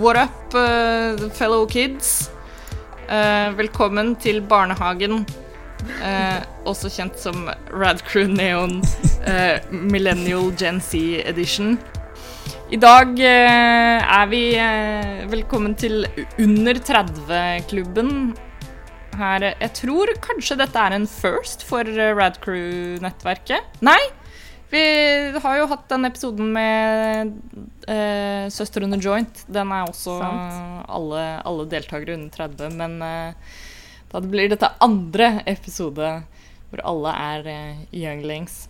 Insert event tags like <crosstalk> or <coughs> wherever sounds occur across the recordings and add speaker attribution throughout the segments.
Speaker 1: What up, uh, fellow kids? Uh, velkommen til barnehagen. Uh, også kjent som Radcrew Neon Millennial Gen Z Edition. I dag er vi velkommen til Under 30-klubben. Her Jeg tror kanskje dette er en first for Radcrew-nettverket. Nei! Vi har jo hatt den episoden med uh, under joint. Den er også alle, alle, deltakere under 30. Men uh, da blir dette andre episode hvor alle er uh, younglings.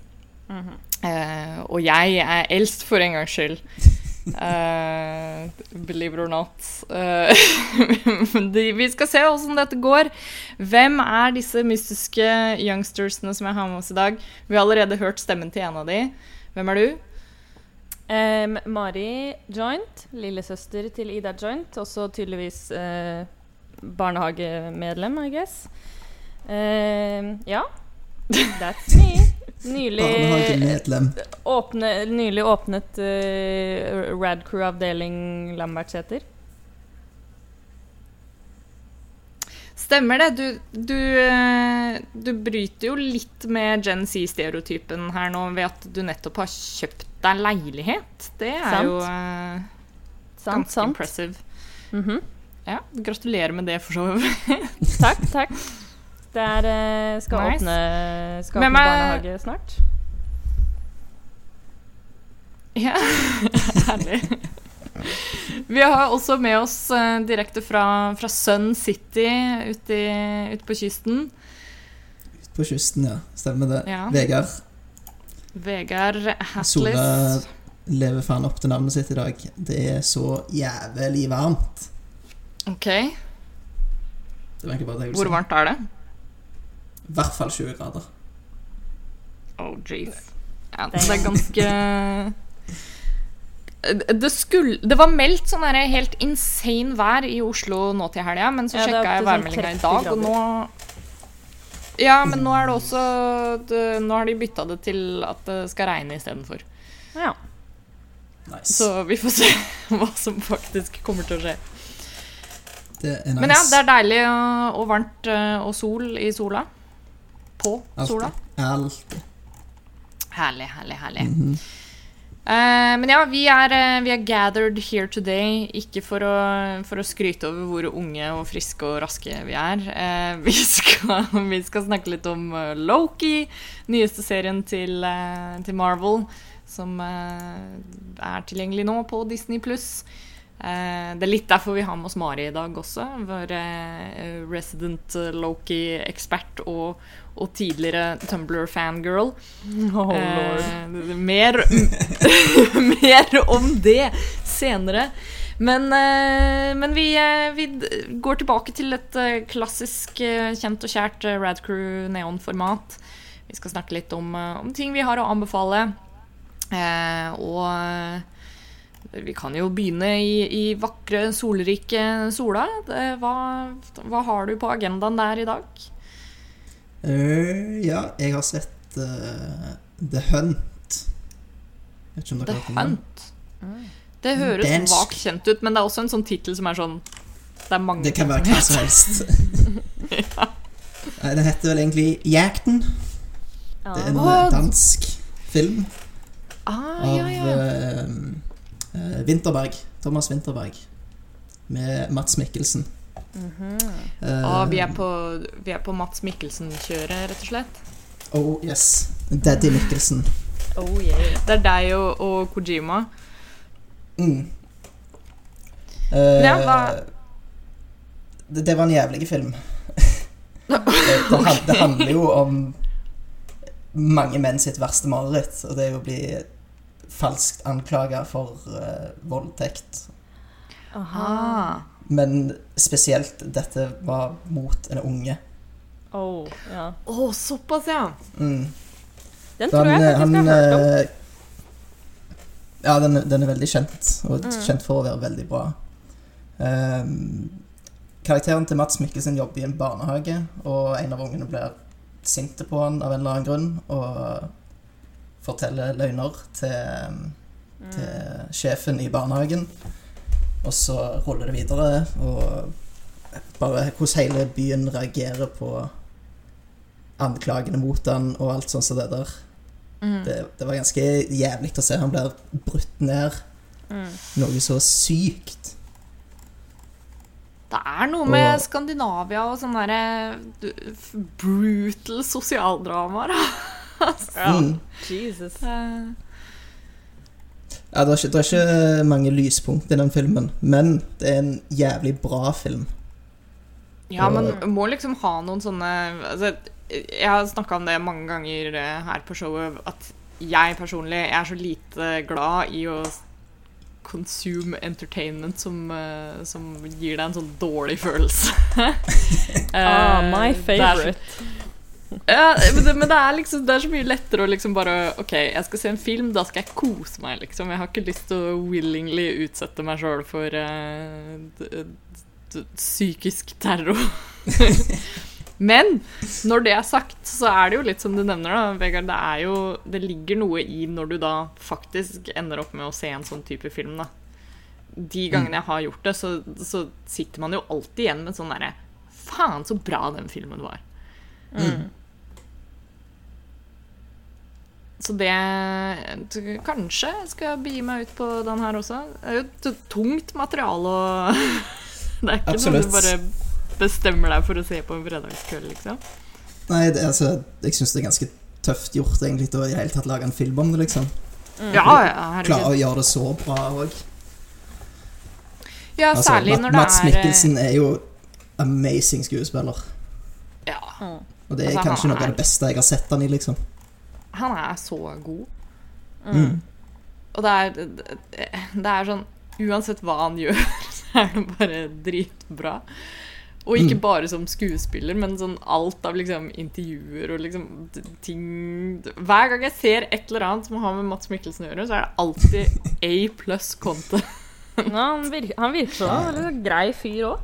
Speaker 1: Mm -hmm. og jeg er eldst, for en gangs skyld. Uh, believe it or not. <laughs> Uh, vi skal se åssen dette går. Hvem er disse mystiske youngstersene som jeg har med oss i dag? Vi har allerede hørt stemmen til en av de. Hvem er du?
Speaker 2: Um, Mari Joint. Lillesøster til Ida Joint. Også tydeligvis uh, barnehagemedlem, I guess. ja. That's me. Nylig, åpne, nylig åpnet uh, Radcrew-avdeling Lambertseter.
Speaker 1: Stemmer det. Du, du, uh, du, bryter jo litt med Gen Z-stereotypen her nå ved at du nettopp har kjøpt deg leilighet. Det er sant. jo uh, sant, ganske sant. impressive. Mm -hmm. Ja, gratulerer med det, for så vidt. <laughs>
Speaker 2: takk, takk. Det er, eh, skal nice. åpne, skal åpne barnehage snart. <laughs>
Speaker 1: Ja, herlig. Vi har også med oss uh, direkte fra, fra, Sun City ute, ut på kysten.
Speaker 3: Ute på kysten, ja. Stemmer det. Ja. Vegard.
Speaker 1: Vegard Hatlis.
Speaker 3: Sola lever faen opp til navnet sitt i dag. Det er så jævlig varmt.
Speaker 1: Ok. Hvor varmt er det?
Speaker 3: I hvert fall 20 grader.
Speaker 1: Oh, jeez. Ja, det er ganske det, skulle, det var meldt sånn helt insane vær i Oslo nå til helga, men så ja, sjekka jeg sånn værmeldinga i dag, og nå Ja, men nå er det også det, Nå har de bytta det til at det skal regne istedenfor.
Speaker 2: Ja.
Speaker 3: Nice.
Speaker 1: Så vi får se <laughs> hva som faktisk kommer til å skje.
Speaker 3: Det er nice.
Speaker 1: Men ja, det er deilig og, og varmt eh, og sol i sola på sola.
Speaker 3: Alltid.
Speaker 1: Herlig, herlig, herlig. Mm -hmm. uh, men ja, vi er, uh, vi er, gathered here today ikke for å, for å, skryte over hvor unge og friske og raske vi er. Uh, vi, <laughs> skal, vi, skal, snakke litt om Loki, nyeste serien til, til Marvel, som er tilgjengelig nå på Disney pluss. Det er litt derfor vi har med oss Mari i dag også. Vår resident Loki-ekspert og, og tidligere Tumblr-fangirl. <laughs>
Speaker 2: Oh, eh,
Speaker 1: mer, <laughs> mer, om det senere. Men, eh, men vi, eh, vi, går tilbake til et eh, klassisk eh, kjent og kjært Radcrew Neon-format. Vi skal snakke litt om, om, ting vi har å anbefale. Eh, og vi kan jo begynne i, i vakre, solrike Sola. Hva, hva har du på agendaen der i dag?
Speaker 3: Uh, ja, jeg har sett uh, The Hunt.
Speaker 1: vet ikke om dere The Hunt? Mm. Det høres Dansk. vagt kjent ut, men det er også en sånn tittel som er sånn Det er mange
Speaker 3: Det kan være hva som helst. <laughs> <laughs> ja. Den heter vel egentlig Jakten. Det er en ah. dansk film
Speaker 1: ah, av ja, ja.
Speaker 3: Uh, Winterberg. Thomas Winterberg. Med Mats Mikkelsen.
Speaker 1: Mm -hmm. ah, vi, er på, vi er på Mats Mikkelsen-kjøret, rett og slett?
Speaker 3: Oh yes. Daddy Mikkelsen.
Speaker 1: Oh, yeah. Det er deg og, og Kojima?
Speaker 3: Mm. Eh, ja, det, det, var en jævlig film. <laughs> <laughs> det, det, det, handler jo om mange menn sitt verste mareritt, og det er jo å bli falskt anklaga for uh, voldtekt.
Speaker 1: Aha.
Speaker 3: Men spesielt dette var mot en unge.
Speaker 2: Oh, ja.
Speaker 1: oh, såpass, ja.
Speaker 3: Mm.
Speaker 2: Den tror jeg faktisk jeg har hørt om. Eh,
Speaker 3: ja, den, den, er veldig kjent, og mm. kjent for å være veldig bra. Um, karakteren til Mats Mikkelsen jobber i en barnehage, og en av ungene blir sinte på han av en eller annen grunn og forteller løgner til, mm. til sjefen i barnehagen. og så ruller det videre, og bare hvordan hele byen reagerer på anklagene mot han og alt sånt som det der. Mm. Det, det, var ganske jævlig å se. Han blir brutt ned. Mm. Noe så sykt.
Speaker 1: Det er noe med og, Skandinavia og sånne derre brutal sosialdramaer, altså.
Speaker 2: mm. Jesus. Uh,
Speaker 3: ja, det er, ikke, det er, ikke, mange lyspunkt i den filmen, men det er en jævlig bra film.
Speaker 1: Ja, og, man må liksom ha noen sånne altså, Jeg har snakka om det mange ganger eh, her på showet, at jeg personlig er så lite glad i å consume entertainment som, som gir deg en sånn dårlig følelse. <laughs>
Speaker 2: ah, my favorite
Speaker 1: ja, men det, men det, er liksom Det er så mye lettere å liksom bare OK, jeg skal se en film, da skal jeg kose meg, liksom. Jeg har ikke lyst til å willingly utsette meg sjøl for uh, psykisk terror. <laughs> men når det er sagt, så er det jo litt som du nevner, da, Vegard. Det er jo Det ligger noe i når du da faktisk ender opp med å se en sånn type film, da. De gangene jeg har gjort det, så, så sitter man jo alltid igjen med sånn derre Faen, så bra den filmen var. Mm. Så det Kanskje skal jeg begi meg ut på den her også. Det er jo et tungt materiale og <laughs> Det er ikke Absolutt. noe du bare bestemmer deg for å se på en fredagskveld, liksom.
Speaker 3: Nei, det, altså, jeg syns det er ganske tøft gjort egentlig å i det hele tatt lage en film om det, liksom.
Speaker 1: Mm. Ja, ja,
Speaker 3: Klare å gjøre det så bra òg.
Speaker 1: Ja, altså, særlig når det er
Speaker 3: Mats Mikkelsen er jo amazing skuespiller.
Speaker 1: Ja.
Speaker 3: Og det er altså, kanskje noe av det beste jeg har sett han i, liksom.
Speaker 1: Han er så god. Mm. mm. Og det er, det er sånn Uansett hva han gjør, <laughs> så er det bare dritbra. Og ikke mm. bare som skuespiller, men sånn alt av liksom intervjuer og liksom ting Hver gang jeg ser et eller annet som har med Mats Mikkelsen å gjøre, så er det alltid A pluss konto <laughs>
Speaker 2: ja, han, virker, han virker som en sånn grei fyr òg.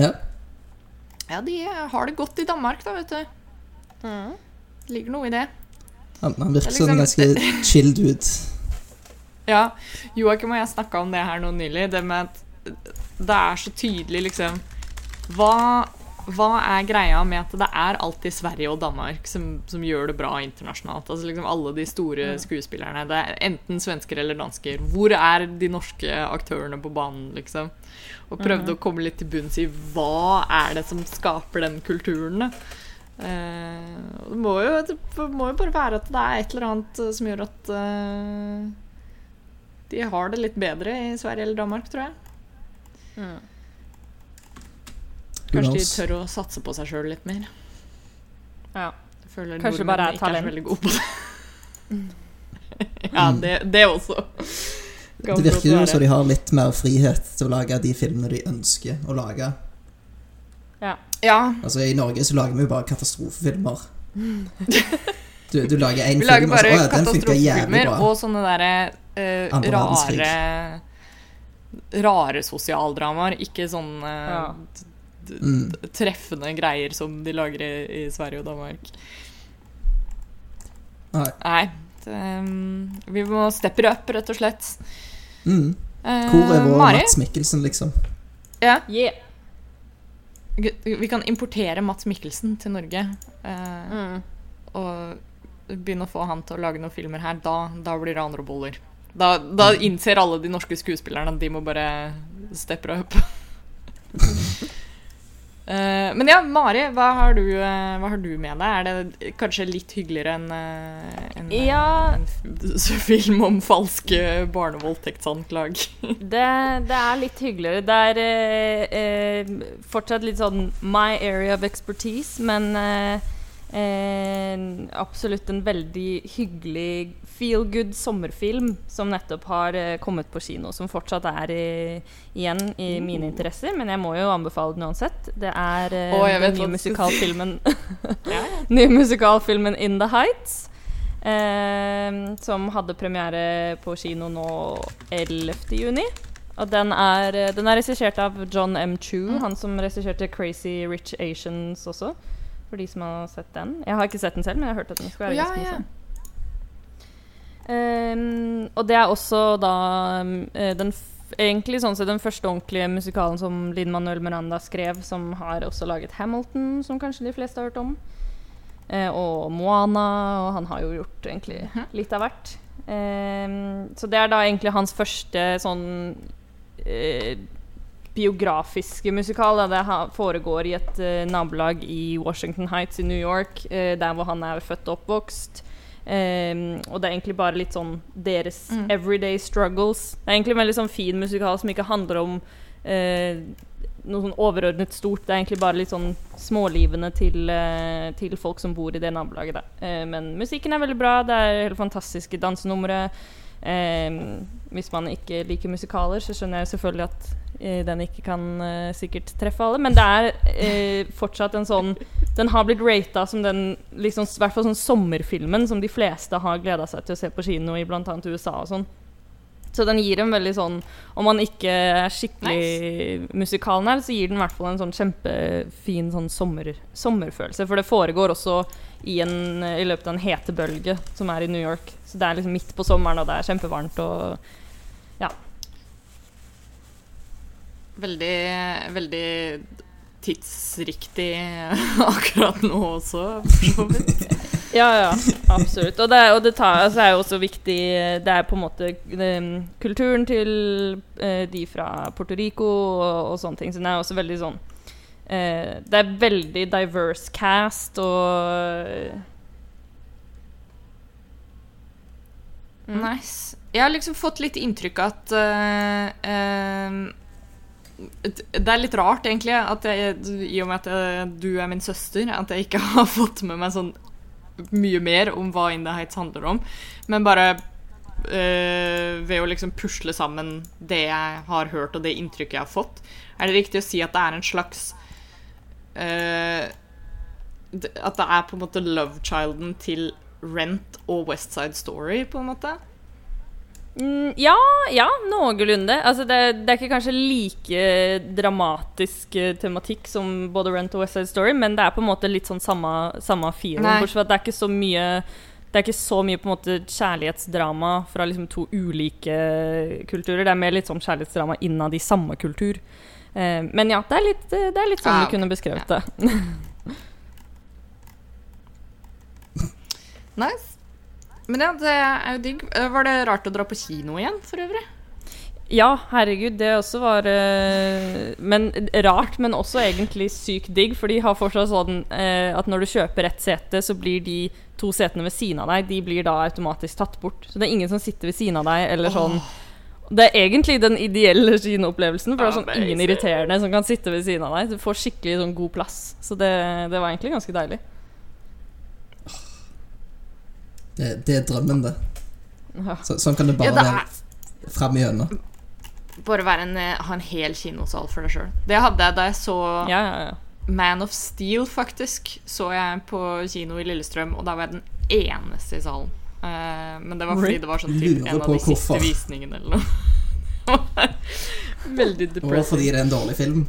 Speaker 3: Ja.
Speaker 1: Ja, de har det godt i Danmark, da, vet du. Mm. Ligger noe i det.
Speaker 3: Han, han virker liksom, som en ganske chill dude. <laughs>
Speaker 1: Ja. Joakim og jeg snakka om det her nå nylig. Det med at det er så tydelig, liksom Hva, hva er greia med at det er alltid Sverige og Danmark som, som gjør det bra internasjonalt? Altså liksom Alle de store skuespillerne. Det er enten svensker eller dansker. Hvor er de norske aktørene på banen, liksom? Og prøvde mm. å komme litt til bunns i hva er det som skaper den kulturen. Uh, det, må jo, det må jo bare være at det er et eller annet som gjør at uh, de har det litt bedre i Sverige eller Danmark, tror jeg. Mm. Kanskje de tør å satse på seg sjøl litt mer.
Speaker 2: Ja. Kanskje bare er talent.
Speaker 1: Er veldig god på det. <laughs> ja, det, det også.
Speaker 3: Det virker jo som de har litt mer frihet til å lage de filmene de ønsker å lage.
Speaker 1: Ja. ja.
Speaker 3: Altså I Norge så lager vi jo bare katastrofefilmer. <laughs> Du, du lager én film, og så Å ja, den funker jævlig bra.
Speaker 1: Og sånne derre uh, rare Rare sosialdramaer. Ikke sånne ja. mm. treffende greier som de lager i, i Sverige og Danmark.
Speaker 3: Nei.
Speaker 1: Nei. Um, vi må steppe det opp, rett og slett.
Speaker 3: Mm. Hvor er vår uh, Mats Mikkelsen, liksom?
Speaker 1: Ja. Yeah. Vi kan importere Mats Mikkelsen til Norge. Uh, mm. Og begynne å få han til å lage noen filmer her. Da, da blir det andre boller. Da, da, mm. innser alle de norske skuespillerne at de må bare steppe opp. <laughs> Uh, men ja, Mari, hva har, du, uh, hva har, du, med deg? Er det kanskje litt hyggeligere enn uh, en,
Speaker 2: ja.
Speaker 1: en <laughs> film om falske barnevoldtektsanklag? <laughs>
Speaker 2: det, det, er litt hyggeligere. Det er fortsatt litt sånn my area of expertise, men absolutt en veldig hyggelig feel good sommerfilm som nettopp har uh, kommet på kino, som fortsatt er i, igjen i mm. mine interesser, men jeg må jo anbefale den uansett. Det er uh, oh, den nye musikalfilmen <laughs> Nye musikalfilmen In The Heights. Uh, som hadde premiere på kino nå 11. juni. Og den er, den er regissert av John M. Chu, mm. han som regisserte Crazy Rich Asians også. For de som har sett den. Jeg har ikke sett den selv, men jeg har hørt at den skal være oh, ja, ganske morsom. Ja. Um, og det er også da uh, den egentlig sånn sett den første ordentlige musikalen som Linn Manuel Miranda skrev, som har også laget Hamilton, som kanskje de fleste har hørt om. Uh, og Moana, og han har jo gjort egentlig mhm. litt av hvert. Um, så det er da egentlig hans første sånn uh, biografiske musikal. Da. Det foregår i et nabolag i Washington Heights i New York, der hvor han er født og oppvokst. Um, og det er egentlig bare litt sånn deres mm. everyday struggles. Det er egentlig en veldig sånn fin musikal som ikke handler om uh, noe sånn overordnet stort. Det er egentlig bare litt sånn smålivene til, uh, til folk som bor i det nabolaget. Uh, men musikken er veldig bra. Det er helt fantastiske dansenumre. hvis man ikke liker musikaler, så skjønner jeg selvfølgelig at den ikke kan sikkert treffe alle. Men det er fortsatt en sånn den har blitt rata som den liksom, hvert fall sånn sommerfilmen som de fleste har gleda seg til å se på kino i bl.a. USA og sånn. Så den gir en veldig sånn Om man ikke er skikkelig nice. musikalnerd, så gir den i hvert fall en sånn kjempefin sånn sommer, sommerfølelse. For det foregår også i, en, i løpet av en hetebølge som er i New York. Så det er liksom midt på sommeren, og det er kjempevarmt og Ja.
Speaker 1: Veldig, veldig tidsriktig <laughs> akkurat nå også, for så vidt. <laughs>
Speaker 2: ja, ja, absolutt. Og det, og det tar, altså, er jo også viktig Det er på en måte um, kulturen til uh, de fra Puerto Rico og, og, sånne ting. Så det er også veldig sånn uh, Det er veldig diverse cast og
Speaker 1: mm. Nice. Jeg har liksom fått litt inntrykk av at uh, det er litt rart, egentlig, jeg, i og med at jeg, du er min søster, at jeg ikke <laughs> har fått med meg sånn mye mer om hva In the Heights handler om. Men bare øh, ved å liksom pusle sammen det jeg har hørt, og det inntrykket jeg har fått, er det riktig å si at det er en slags øh, At det er på en måte love-childen til Rent og West Side Story, på en måte?
Speaker 2: Mm, ja, ja, noenlunde. Altså det, det, er ikke kanskje like dramatisk uh, tematikk som både Rent og West Side Story, men det er på en måte litt sånn samme, samme feeling. Bortsett fra at det er ikke så mye det er ikke så mye på en måte kjærlighetsdrama fra liksom to ulike kulturer. Det er mer litt sånn kjærlighetsdrama innad i samme kultur. Eh, men ja, det er litt, det er litt sånn ah, du kunne beskrevet ja. det. <laughs>
Speaker 1: nice. Men ja, det er jo digg. Eh, var det rart å dra på kino igjen, for øvrig?
Speaker 2: Ja, herregud, det også var uh, men, Rart, men også egentlig sykt digg. For de har fortsatt sånn uh, at når du kjøper ett sete, så blir de to setene ved siden av deg De blir da automatisk tatt bort. Så det er ingen som sitter ved siden av deg, eller sånn Det er egentlig den ideelle kinoopplevelsen, for det er sånn ingen irriterende som kan sitte ved siden av deg. Du får skikkelig sånn god plass. Så det, det var egentlig ganske deilig.
Speaker 3: Det, det er drømmen, det. Så, sånn kan det bare ja, det være fram igjennom.
Speaker 1: Bare være en, eh, ha en hel kinosal for deg sjøl. Det hadde jeg da jeg så ja, ja, Man of Steel, faktisk. Så jeg på kino i Lillestrøm, og da var jeg den eneste i salen. Uh, men det var fordi det var sånn typ, en av de hvorfor. siste visningene eller noe. Veldig depressing.
Speaker 3: Og fordi det er en dårlig film.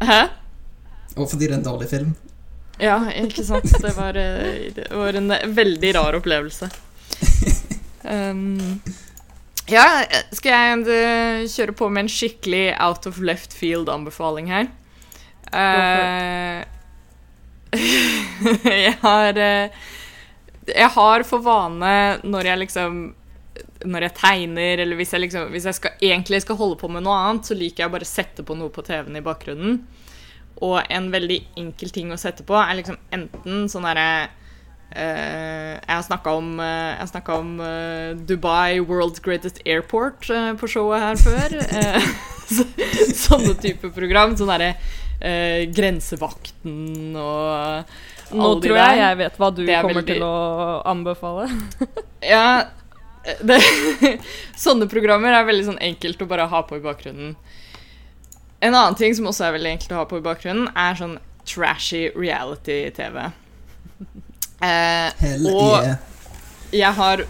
Speaker 1: Hæ?
Speaker 3: Og fordi det er en dårlig film.
Speaker 1: Ja, ikke sant. Det var, eh, det var en veldig rar opplevelse. Um, ja, skal jeg eh, kjøre på med en skikkelig out of left field-anbefaling her? Uh, <laughs> jeg har Jeg har for vane når jeg liksom Når jeg tegner, eller hvis jeg, liksom, hvis jeg skal, egentlig skal holde på med noe annet, så liker jeg bare å sette på noe på TV-en i bakgrunnen. Og en veldig enkel ting å sette på er liksom enten sånn derre uh, Jeg har snakka om, uh, om uh, Dubai World's Greatest Airport på showet her før. <laughs> <laughs> så, sånne type program. Sånn derre Grensevakten og
Speaker 2: Nå tror jeg jeg vet hva du kommer veldig... til å anbefale. <laughs>
Speaker 1: ja, det, sånne programmer er veldig sånn enkelt å bare ha på i bakgrunnen. En annen ting som også er veldig enkelt å ha på i bakgrunnen, er sånn trashy reality-TV. <laughs> Eh, og jeg har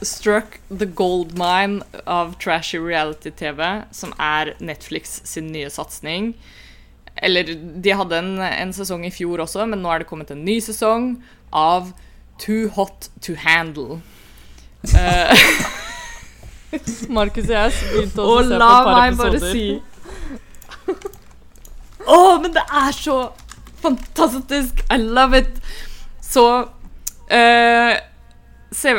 Speaker 1: struck the gold mine av trashy reality-TV, som er Netflix sin nye satsing. Eller de hadde en, en, sesong i fjor også, men nå er det kommet en ny sesong av Too Hot To Handle. Eh, <laughs>
Speaker 2: Markus og jeg begynte også å se på
Speaker 1: la
Speaker 2: et par
Speaker 1: meg bare si Å, men det er så fantastisk! I love it! Så uh, se,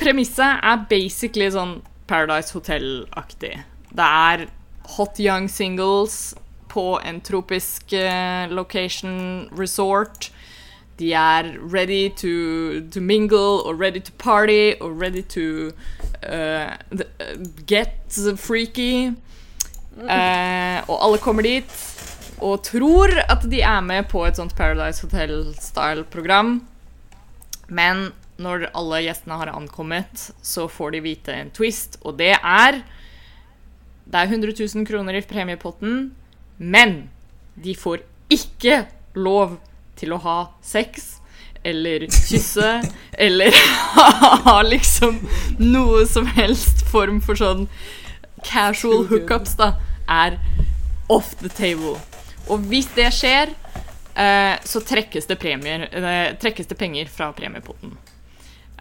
Speaker 1: Premisset er basically sånn Paradise Hotel-aktig. Det er hot young singles på en tropisk uh, location resort. De er ready to, to mingle og ready to party og ready to uh, get freaky. Eh, og alle kommer dit og tror at de er med på et sånt Paradise Hotel-style-program. Men når alle gjestene har ankommet, så får de vite en twist, og det er Det er 100 000 kroner i premiepotten, men de får ikke lov til å ha sex eller kysse <laughs> eller <laughs> ha liksom noe som helst form for sånn casual hookups, da, er off the table. Og hvis det skjer, eh, så trekkes det, premier, eh, trekkes det penger fra premiepotten.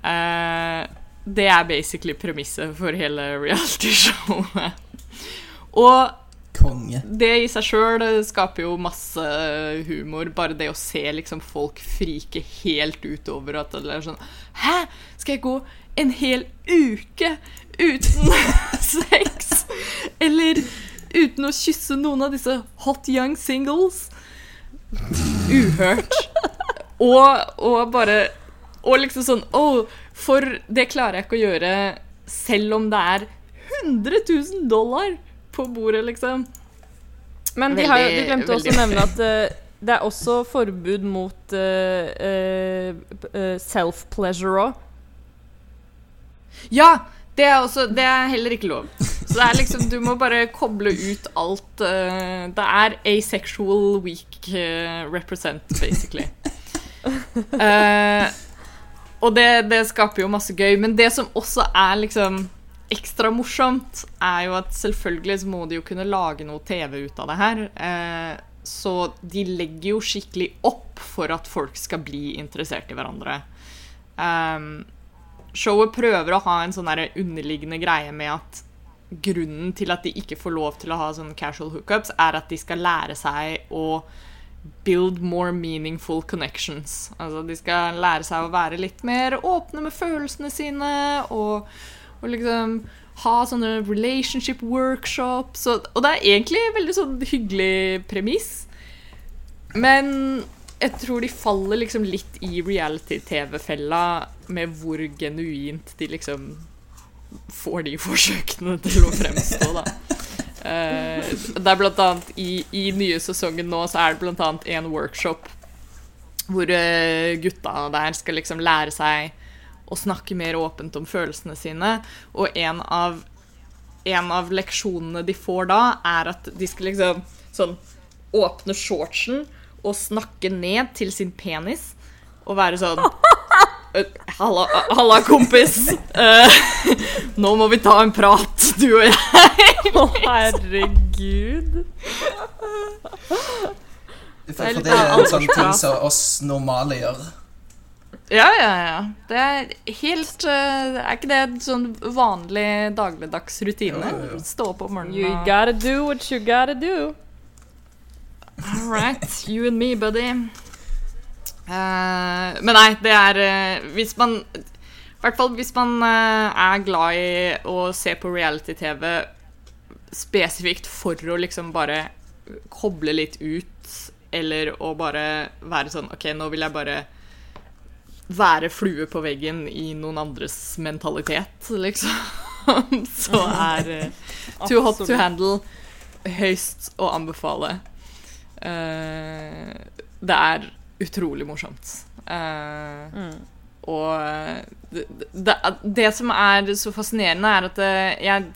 Speaker 1: Eh, det er basically premisset for hele reality-showet. Og
Speaker 3: Konge.
Speaker 1: det i seg sjøl skaper jo masse humor. Bare det å se liksom folk frike helt utover at det er sånn Hæ? Skal jeg gå en hel uke uten <laughs> sex? Eller uten å kysse noen av disse hot young singles? Uhørt. Og, og bare Og liksom sånn Å, for det klarer jeg ikke å gjøre selv om det er 100 000 dollar på bordet, liksom.
Speaker 2: Men de, har, de
Speaker 1: Veldig-
Speaker 2: glemte også å nevne at uh, det er også forbud mot uh, eh, self-pleasure òg.
Speaker 1: Ja! Det er, også, det er heller ikke lov. Så det er liksom, du må bare koble ut alt eh, Det er asexual week eh, represent, basically. Uh, <laughs> og det, det skaper jo masse gøy. Men det som også er liksom ekstra morsomt, er jo at selvfølgelig så må de jo kunne lage noe TV ut av det her. Eh, så de legger jo skikkelig opp for at folk skal bli interessert i hverandre. Um, showet prøver å ha en sånn underliggende greie med at grunnen til at de ikke får lov til å ha sånne casual hookups, er at de skal lære seg å build more meaningful connections. Altså de skal lære seg å være litt mer åpne med følelsene sine og, og liksom ha sånne relationship workshops. Og, og det er egentlig en veldig sånn hyggelig premiss. Men jeg tror de faller liksom litt i reality-TV-fella med hvor genuint de liksom får de forsøkene <laughs> til å fremstå, da. Eh, det er blant annet i, I nye sesongen nå så er det blant annet en workshop hvor eh, gutta der skal liksom lære seg å snakke mer åpent om følelsene sine, og en av en av leksjonene de får da, er at de skal liksom sånn åpne shortsen og snakke ned til sin penis og være sånn «Øh, <laughs> Halla, halla kompis. Uh, nå må vi ta en prat, du og jeg.
Speaker 2: Å, herregud.
Speaker 3: For, for det er en sånn ting som oss normale gjør.
Speaker 1: Ja, ja, ja. Det er helt uh, Er ikke det en sånn vanlig dagligdags rutine? Stå opp om
Speaker 2: You
Speaker 1: morgenen og
Speaker 2: gotta do what you gotta do.
Speaker 1: All right, you and me, buddy. Eh, men nei, det er eh, Hvis man I hvert fall hvis man eh, er glad i å se på reality-TV spesifikt for å liksom bare koble litt ut, eller å bare være sånn OK, nå vil jeg bare være flue på veggen i noen andres mentalitet, liksom. <laughs> Så er Too hot to handle høyst å anbefale. Det er utrolig morsomt. Uh,
Speaker 2: Mm.
Speaker 1: og eh, det, det, det som er så fascinerende, er at eh, jeg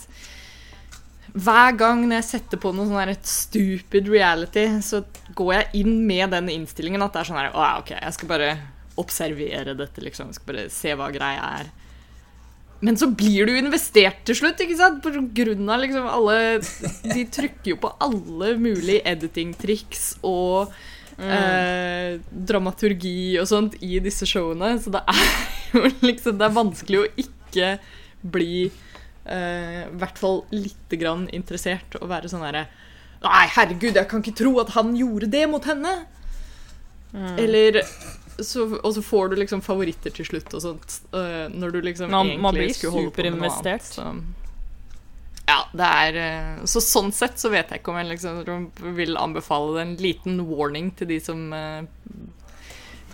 Speaker 1: Hver gang jeg setter på noe sånn et stupid reality, så går jeg inn med den innstillingen at det er sånn her Å ja, OK, jeg skal bare observere dette, liksom. Jeg skal bare se hva greia er. Men så blir du investert til slutt, ikke sant? På grunn av liksom alle De trykker jo på alle mulige editing-triks og eh, dramaturgi og sånt i disse showene, så det er <laughs> jo liksom Det er vanskelig å ikke bli eh, i hvert fall lite grann interessert og være sånn herre Nei, herregud, jeg kan ikke tro at han gjorde det mot henne!
Speaker 2: Mm.
Speaker 1: Eller så, Og så får du liksom favoritter til slutt og sånt. Uh, når du liksom
Speaker 2: Man,
Speaker 1: egentlig
Speaker 2: man blir superinvestert.
Speaker 1: Ja, det er eh, Så sånn sett så vet jeg ikke om jeg liksom vil anbefale. En liten warning til de som uh,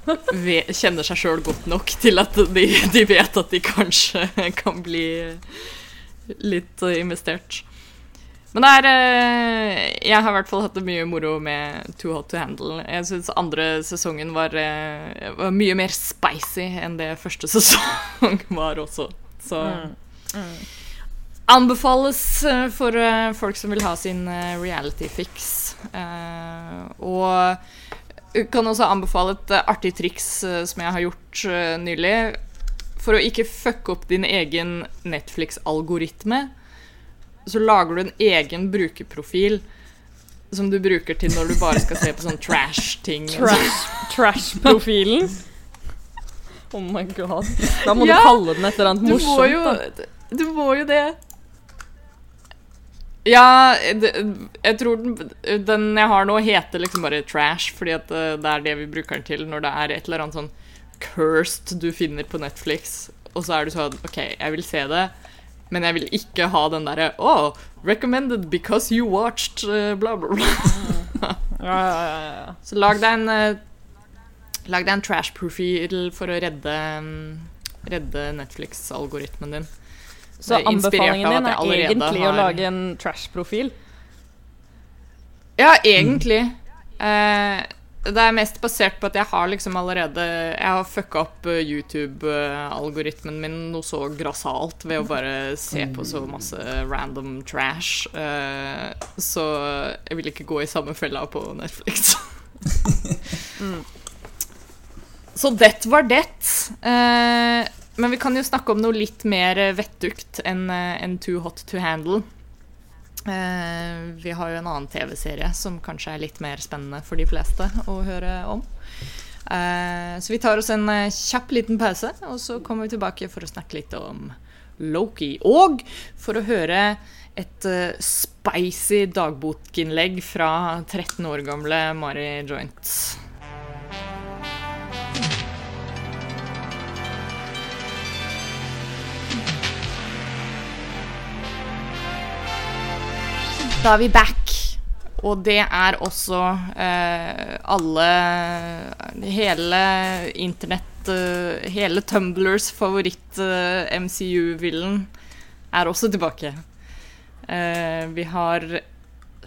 Speaker 1: kjenner seg sjøl godt nok til at de, de vet at de kanskje <laughs> kan bli litt investert. Men det er eh, Jeg har i hvert fall hatt det mye moro med Too Hot To Handle. Jeg syns andre sesongen var, var mye mer spicy enn det første <laughs> sesong var også. Så
Speaker 2: Mm.
Speaker 1: Anbefales eh, for eh, folk som vil ha sin eh, reality fix. Og kan også anbefale et artig triks som jeg har gjort nylig. For å ikke fucke opp din egen Netflix-algoritme, så lager du en egen brukerprofil som du bruker til når du bare skal se på sånn trash-ting.
Speaker 2: Trash- Trash-profilen. <laughs> oh my god. Da må
Speaker 1: Ja,
Speaker 2: du kalle den et eller annet
Speaker 1: Du
Speaker 2: morsomt.
Speaker 1: må jo, du må jo det. Ja, det, jeg tror den, den jeg har nå, heter liksom bare trash, fordi at eh, det er det vi bruker den til når det er et eller annet sånn cursed du finner på Netflix, og så er du sånn OK, jeg vil se det, men jeg vil ikke ha den derre Oh, recommended because you watched eh, bla, bla, bla.
Speaker 2: Ja, ja, ja, ja.
Speaker 1: Så lag deg en eh, Lag deg en trash-profil for å redde, mm, redde Netflix-algoritmen din.
Speaker 2: Så anbefalingen din er
Speaker 1: egentlig
Speaker 2: egentlig å lage en trash-profil?
Speaker 1: Ja, egentlig. Eh, det er mest basert på at jeg har liksom allerede Jeg har fucka opp eh, YouTube-algoritmen min noe så grassat ved å bare se på så masse random trash. Eh, så jeg vil ikke gå i samme fella på Netflix. <laughs> Så det var det. Eh, men vi kan jo snakke om noe litt mer vettugt enn en Too Hot To Handle. Eh, vi har jo en annen TV-serie som kanskje er litt mer spennende for de fleste å høre om. Eh, så vi tar oss en eh, kjapp liten pause, og så kommer vi tilbake for å snakke litt om Loki. Og for å høre et uh, spicy dagbokinnlegg fra 13 år gamle Mari Joint. Da er vi back. Og det er også eh, alle Hele internett eh, Hele Tumblers favoritt-MCU-villen er også tilbake. Eh, vi har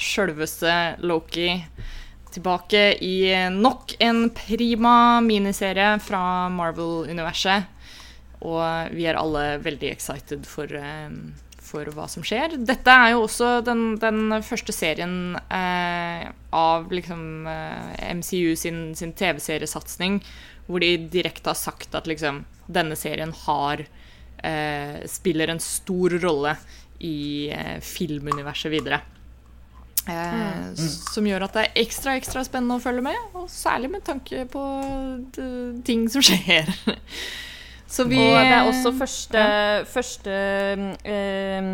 Speaker 1: sjølveste Loki tilbake i nok en prima miniserie fra Marvel-universet. Og vi er alle veldig excited for, eh, for hva som skjer. Dette er jo også den, den første serien eh, av liksom, eh, MCU sin, sin TV-seriesatsing hvor de direkte har sagt at liksom, denne serien har eh, spiller en stor rolle i eh, filmuniverset videre. Mm. Som gjør at det er ekstra ekstra spennende å følge med, og særlig med tanke på ting som skjer. <laughs> Så vi
Speaker 2: Og det er også første, første eh,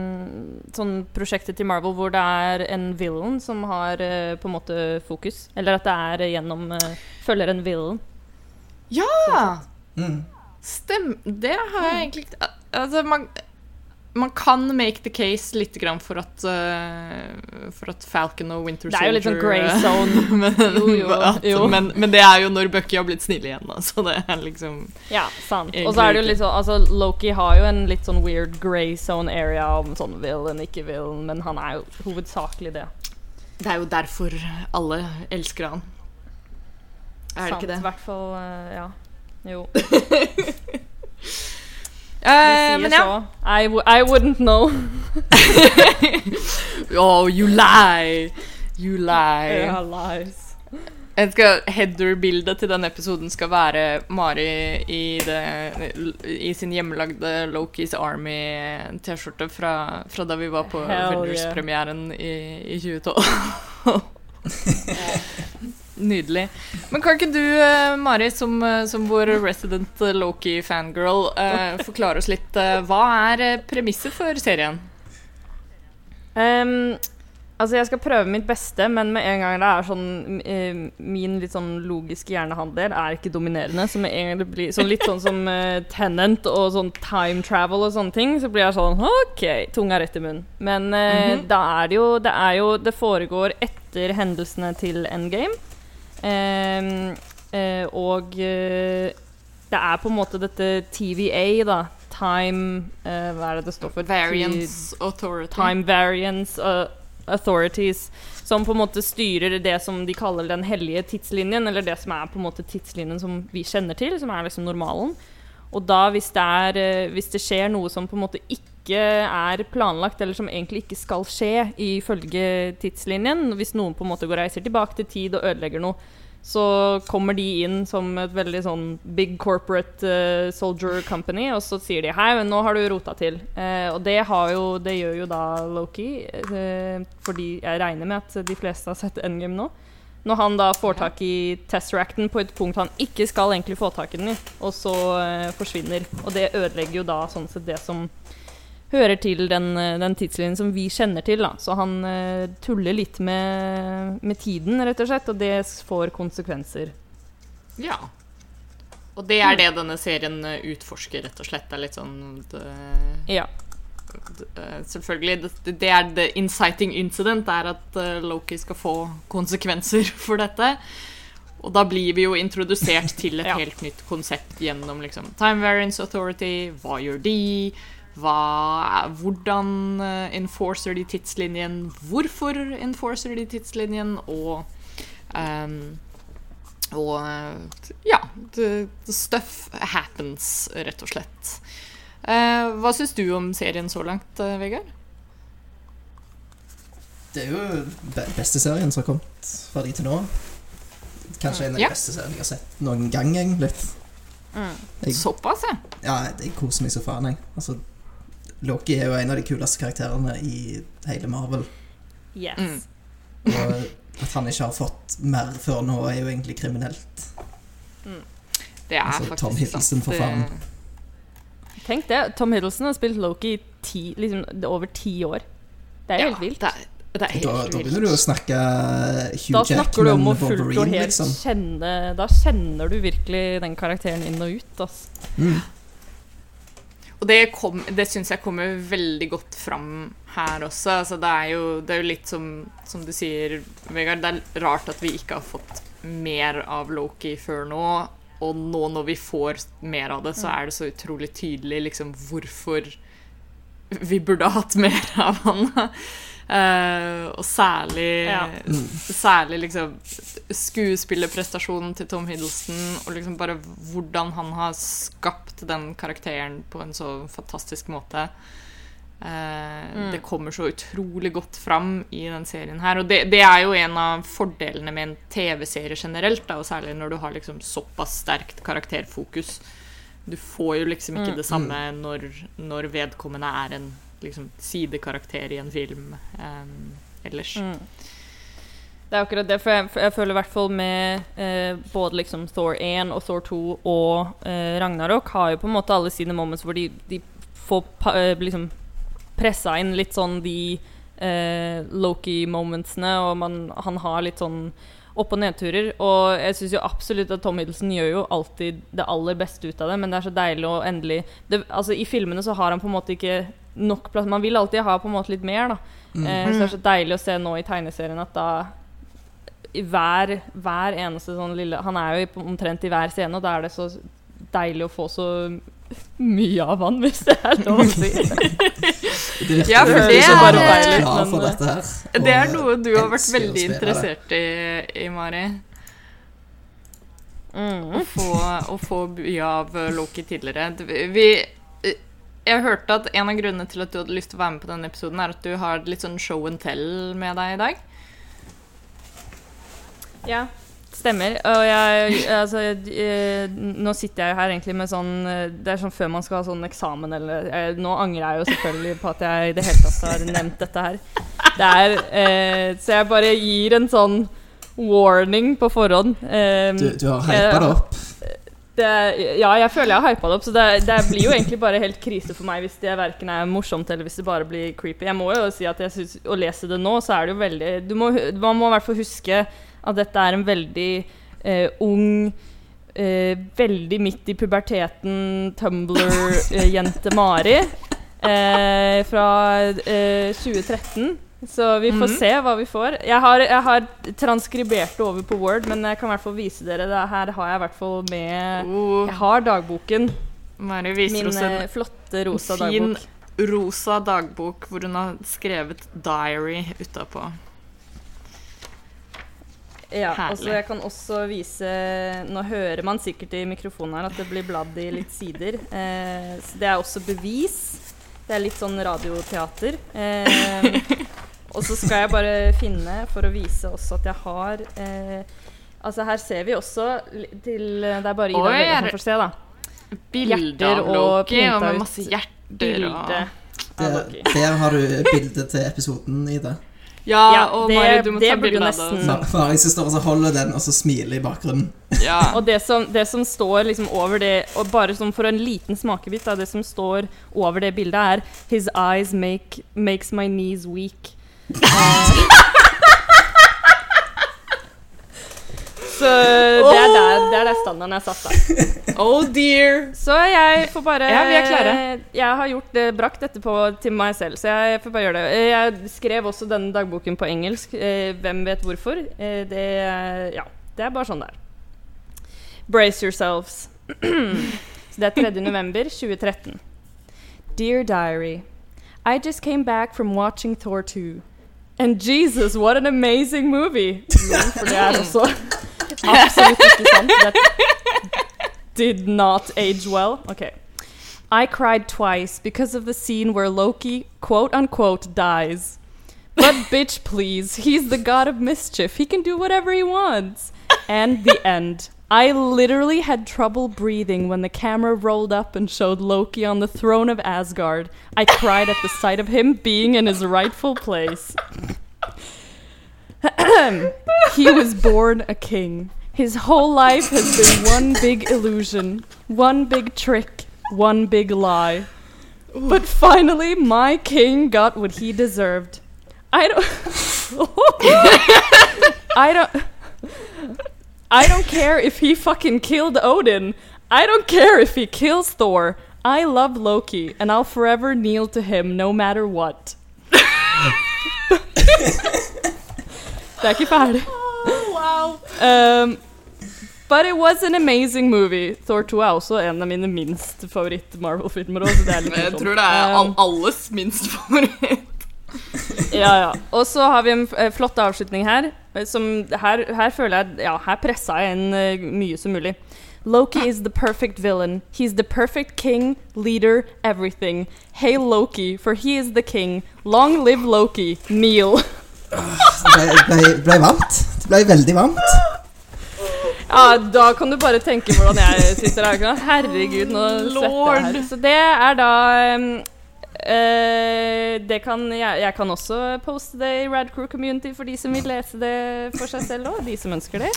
Speaker 2: sånn prosjektet til Marvel hvor det er en villain som har eh, på en måte fokus. Eller at det er gjennom eh, følger en villain.
Speaker 1: Ja!
Speaker 3: Mm.
Speaker 1: Stem... Det har jeg egentlig ikke Altså, man, man kan make the case litt grann for at uh, For at Falcon og Winter Soldier
Speaker 2: Det er jo litt sånn grey
Speaker 1: eh,
Speaker 2: zone. <laughs>
Speaker 1: men,
Speaker 2: Jo, jo, <laughs>
Speaker 1: at-
Speaker 2: jo.
Speaker 1: Men, men det er jo når Bucky har blitt snill igjen, da. Så det er liksom
Speaker 2: Ja, sant. Og så er det jo litt sånn Altså, Loki har jo en litt sånn weird grey zone area om sånn villain, ikke villain, men han er jo hovedsakelig det.
Speaker 1: Det er jo derfor alle elsker han. Er det ikke det?
Speaker 2: I hvert fall, uh, ja. Jo. <laughs> Vi
Speaker 1: men ja.
Speaker 2: så. I, I wouldn't know. <laughs>
Speaker 1: Oh, you lie! You lie.
Speaker 2: Yeah, lies.
Speaker 1: Header-bildet til denne episoden skal være Mari i, det, i sin hjemmelagde Lokis Army-T-skjorte fra, fra da vi var på
Speaker 2: Hell
Speaker 1: Avengers-premieren i, i 2012. <laughs> Nydelig. Men kan ikke du, uh, Mari, som, som, vår resident Loki-fangirl, uh, <laughs> forklare oss litt uh, Hva er premisset for serien?
Speaker 2: Um, Altså, jeg skal prøve mitt beste, men med en gang det er sånn uh, Min litt sånn logiske hjernehandel er ikke dominerende. Så med en gang det blir sånn litt sånn som uh, <laughs> Tenant og sånn time travel og sånne ting, så blir jeg sånn OK, tunga rett i munnen. Men uh, mm -hmm. da er det jo Det er jo Det foregår etter hendelsene til Endgame. Ehm, og det er på en måte dette TVA, da. Time Hva er det det står for?
Speaker 1: Variance Authority.
Speaker 2: Time Variance. Authorities som på en måte styrer det som de kaller den hellige tidslinjen, eller det som er på en måte tidslinjen som vi kjenner til, som er liksom normalen. Og da, hvis det, er, eh, hvis det skjer noe som på en måte ikke er planlagt, eller som egentlig ikke skal skje ifølge tidslinjen, hvis noen på en måte går reiser tilbake til tid og ødelegger noe, så kommer de inn som et veldig sånn big corporate uh, soldier company, og så sier de 'hei, men nå har du rota til'. Uh, og det, jo, det, gjør jo da Loki, uh, fordi jeg regner med at de fleste har sett Endgame nå. Når han da får tak i Tesseracten på et punkt han ikke skal egentlig få tak i den i, og så forsvinner. Og det ødelegger jo da sånn sett det som hører til den, eh, den tidslinjen som vi kjenner til. Da. Så han uh, tuller litt med, med, tiden, rett og slett, og det får konsekvenser.
Speaker 1: Ja. Og det er det denne serien eh, utforsker, rett og slett. Det er litt sånn det,
Speaker 2: Ja.
Speaker 1: Det, selvfølgelig. Det, det, er the inciting incident, er at Loki skal få konsekvenser <laughs> for dette. Og da blir vi jo introdusert til et <laughs> ja. helt nytt konsept gjennom liksom, Time Variance Authority. Hva gjør de? Hva, hvordan eh, enforcer de tidslinjen? Hvorfor enforcer de tidslinjen? Og um, Og ja, the, the, stuff happens, rett og slett. Uh, hva syns du om serien så langt, Vegard?
Speaker 3: Det er jo beste serien som har kommet fra de til nå. Kanskje en av de ja. beste seriene jeg har sett noen gang, egentlig.
Speaker 1: Mm. Jeg, Såpass, ja?
Speaker 3: Ja, jeg koser meg så faen, jeg. Altså, Loki er jo en av de kuleste karakterene i hele Marvel.
Speaker 2: Yes. Mm.
Speaker 3: Og at han ikke har fått mer før nå, er jo egentlig kriminelt.
Speaker 1: Mm. Det er altså, faktisk
Speaker 3: Tom Hiddleston, for faen.
Speaker 2: Tenk det. Tom Hiddleston har spilt Loki ti, liksom, over ti år. Det er jo ja, helt vilt.
Speaker 1: Det er, det er helt
Speaker 3: da, da, begynner du å snakke Hugh
Speaker 2: da
Speaker 3: Jackman,
Speaker 2: du om å helt liksom. kjenne Da kjenner du virkelig den karakteren inn og ut. Altså. Mm.
Speaker 1: Og det, kom, det syns jeg kommer veldig godt fram her også. Altså, det, er jo, det, er jo, litt som, som du sier, Vegard. Det er rart at vi ikke har fått mer av Loki før nå. Og nå når vi får mer av det, så er det så utrolig tydelig liksom, hvorfor vi burde ha hatt mer av han. Uh, og særlig, ja. særlig liksom skuespillerprestasjonen til Tom Hiddleston, og liksom bare hvordan han har skapt den karakteren på en så fantastisk måte. Uh, mm. Det kommer så utrolig godt fram i den serien her. Og det, det er jo en av fordelene med en TV-serie generelt, da, og særlig når du har liksom såpass sterkt karakterfokus. Du får jo liksom ikke mm. det samme når, når vedkommende er en liksom, sidekarakter i en film um, ellers. Mm.
Speaker 2: Det er akkurat det, for jeg, jeg føler i hvert fall med eh, både liksom Thor 1 og Thor 2 og eh, Ragnarok har jo på en måte alle sine moments hvor de, de får eh, liksom pressa inn litt sånn de eh, Loki-momentsene, og man, han har litt sånn opp- og nedturer. Og jeg syns jo absolutt at Tom Hiddleston gjør jo alltid det aller beste ut av det, men det er så deilig å endelig det, Altså, i filmene så har han på en måte ikke nok plass. Man vil alltid ha på en måte litt mer, da. Mm. Eh, så det er så deilig å se nå i tegneserien at da hver, hver eneste sånn lille Han er jo omtrent i hver scene, og da er det så deilig å få så mye av han, hvis det er lov å si. <laughs>
Speaker 3: det ja, for det er, bare deilig, men, for dette her,
Speaker 1: det er noe du har vært veldig interessert i, i Mari. Mm. Å, få, å få by av Loki tidligere. Vi jeg hørte at en av grunnene til at du hadde lyst til å være med på denne episoden, er at du har litt sånn show and tell med deg i dag.
Speaker 2: Ja, stemmer. Og jeg Altså, jeg, nå sitter jeg her egentlig med sånn Det er sånn før man skal ha sånn eksamen eller jeg, Nå angrer jeg jo selvfølgelig på at jeg i det hele tatt har nevnt dette her. Det er eh, Så jeg bare gir en sånn warning på forhånd. Eh,
Speaker 3: du, du, har hypa det opp?
Speaker 2: Det, ja, jeg føler jeg har hypa det opp, så det, det, blir jo egentlig bare helt krise for meg hvis det verken er morsomt eller hvis det bare blir creepy. Jeg må jo si at jeg synes, Å lese det nå, så er det jo veldig må, Man må i hvert fall huske at dette er en veldig eh, ung eh, Veldig midt i puberteten Tumblr-jente Mari eh, fra 2013. Eh, så vi får mm -hmm. se hva vi får. Jeg har, jeg har, transkribert det over på Word, men jeg kan i hvert fall vise dere det. Her har jeg i hvert fall med oh. Jeg har dagboken.
Speaker 1: Mari viser
Speaker 2: Min
Speaker 1: oss en
Speaker 2: eh, flotte rosa fin, dagbok.
Speaker 1: rosa dagbok hvor hun har skrevet 'diary' utapå.
Speaker 2: Ja, altså jeg kan også vise Nå hører man sikkert i mikrofonen her at det blir bladd i litt sider. Eh, så det er også bevis. Det er litt sånn radioteater. Eh, og så skal jeg bare finne, for å vise også at jeg har eh, Altså her ser vi også til Det er bare Ida Vega som får se, da.
Speaker 1: Bilder av Loki og med masse hjerter
Speaker 2: bilde
Speaker 3: og der, der har du bildet til episoden, Ida.
Speaker 1: Ja, og det, Mari, du må ta bilde av
Speaker 3: det. Mari som står og holder den, og så smiler i bakgrunnen.
Speaker 2: Ja. <laughs> og det som, det som, står liksom over det Og bare som for en liten smakebit av det som står over det bildet, er His eyes make, makes my knees weak. <laughs> Så det er, der, det er der standarden er satt, da. <laughs>
Speaker 1: Oh dear.
Speaker 2: Så jeg får bare
Speaker 1: Ja, vi er klare.
Speaker 2: Jeg har gjort det, brakt dette på, til meg selv, så jeg får bare gjøre det. Jeg skrev også denne dagboken på engelsk. Eh, hvem vet hvorfor? Eh, det, ja, det er bare sånn det er. Brace yourselves. <clears throat> så det er 3. november 2013. Dear Diary. I just came back from watching Thor 2. And Jesus, what an amazing movie! For det er også <laughs> <laughs> absolutt ikke sant. That did not age well. Okay. I cried twice because of the scene where Loki, quote unquote, dies. But <laughs> bitch, please, he's the god of mischief. He can do whatever he wants. And the end. I literally had trouble breathing when the camera rolled up and showed Loki on the throne of Asgard. I cried at the sight of him being in his rightful place. <coughs> he was born a king. His whole life has been one big illusion, one big trick, one big lie. But finally, my king got what he deserved. I don't. <laughs> I don't. I don't care if he fucking killed Odin. I don't care if he kills Thor. I love Loki, and I'll forever kneel to him no matter what. <laughs> Det er ikke ferdig. <laughs>
Speaker 1: Oh, wow.
Speaker 2: Um, but it was an amazing movie. Thor 2 er også en av mine minst favoritt-Marvel-filmer. <laughs>
Speaker 1: Jeg tror det er um, alles minst favoritt. <laughs>
Speaker 2: ja, ja. Og så har vi en uh, flott avslutning her. Som her, her føler jeg Ja, her pressa jeg inn uh, mye som mulig. Loki is the perfect villain. He's the perfect king, leader, everything. Hail Loki, for he is the king. Long live Loki. Neil.
Speaker 3: Det ble, ble varmt. Det ble veldig varmt.
Speaker 2: Ja, da kan du bare tenke hvordan jeg sitter her. Herregud, nå svetter jeg her. Så det er da um, Uh, det kan, jeg, jeg, kan også poste det i Radcrew Community for de som vil lese det for seg selv òg. De som ønsker det.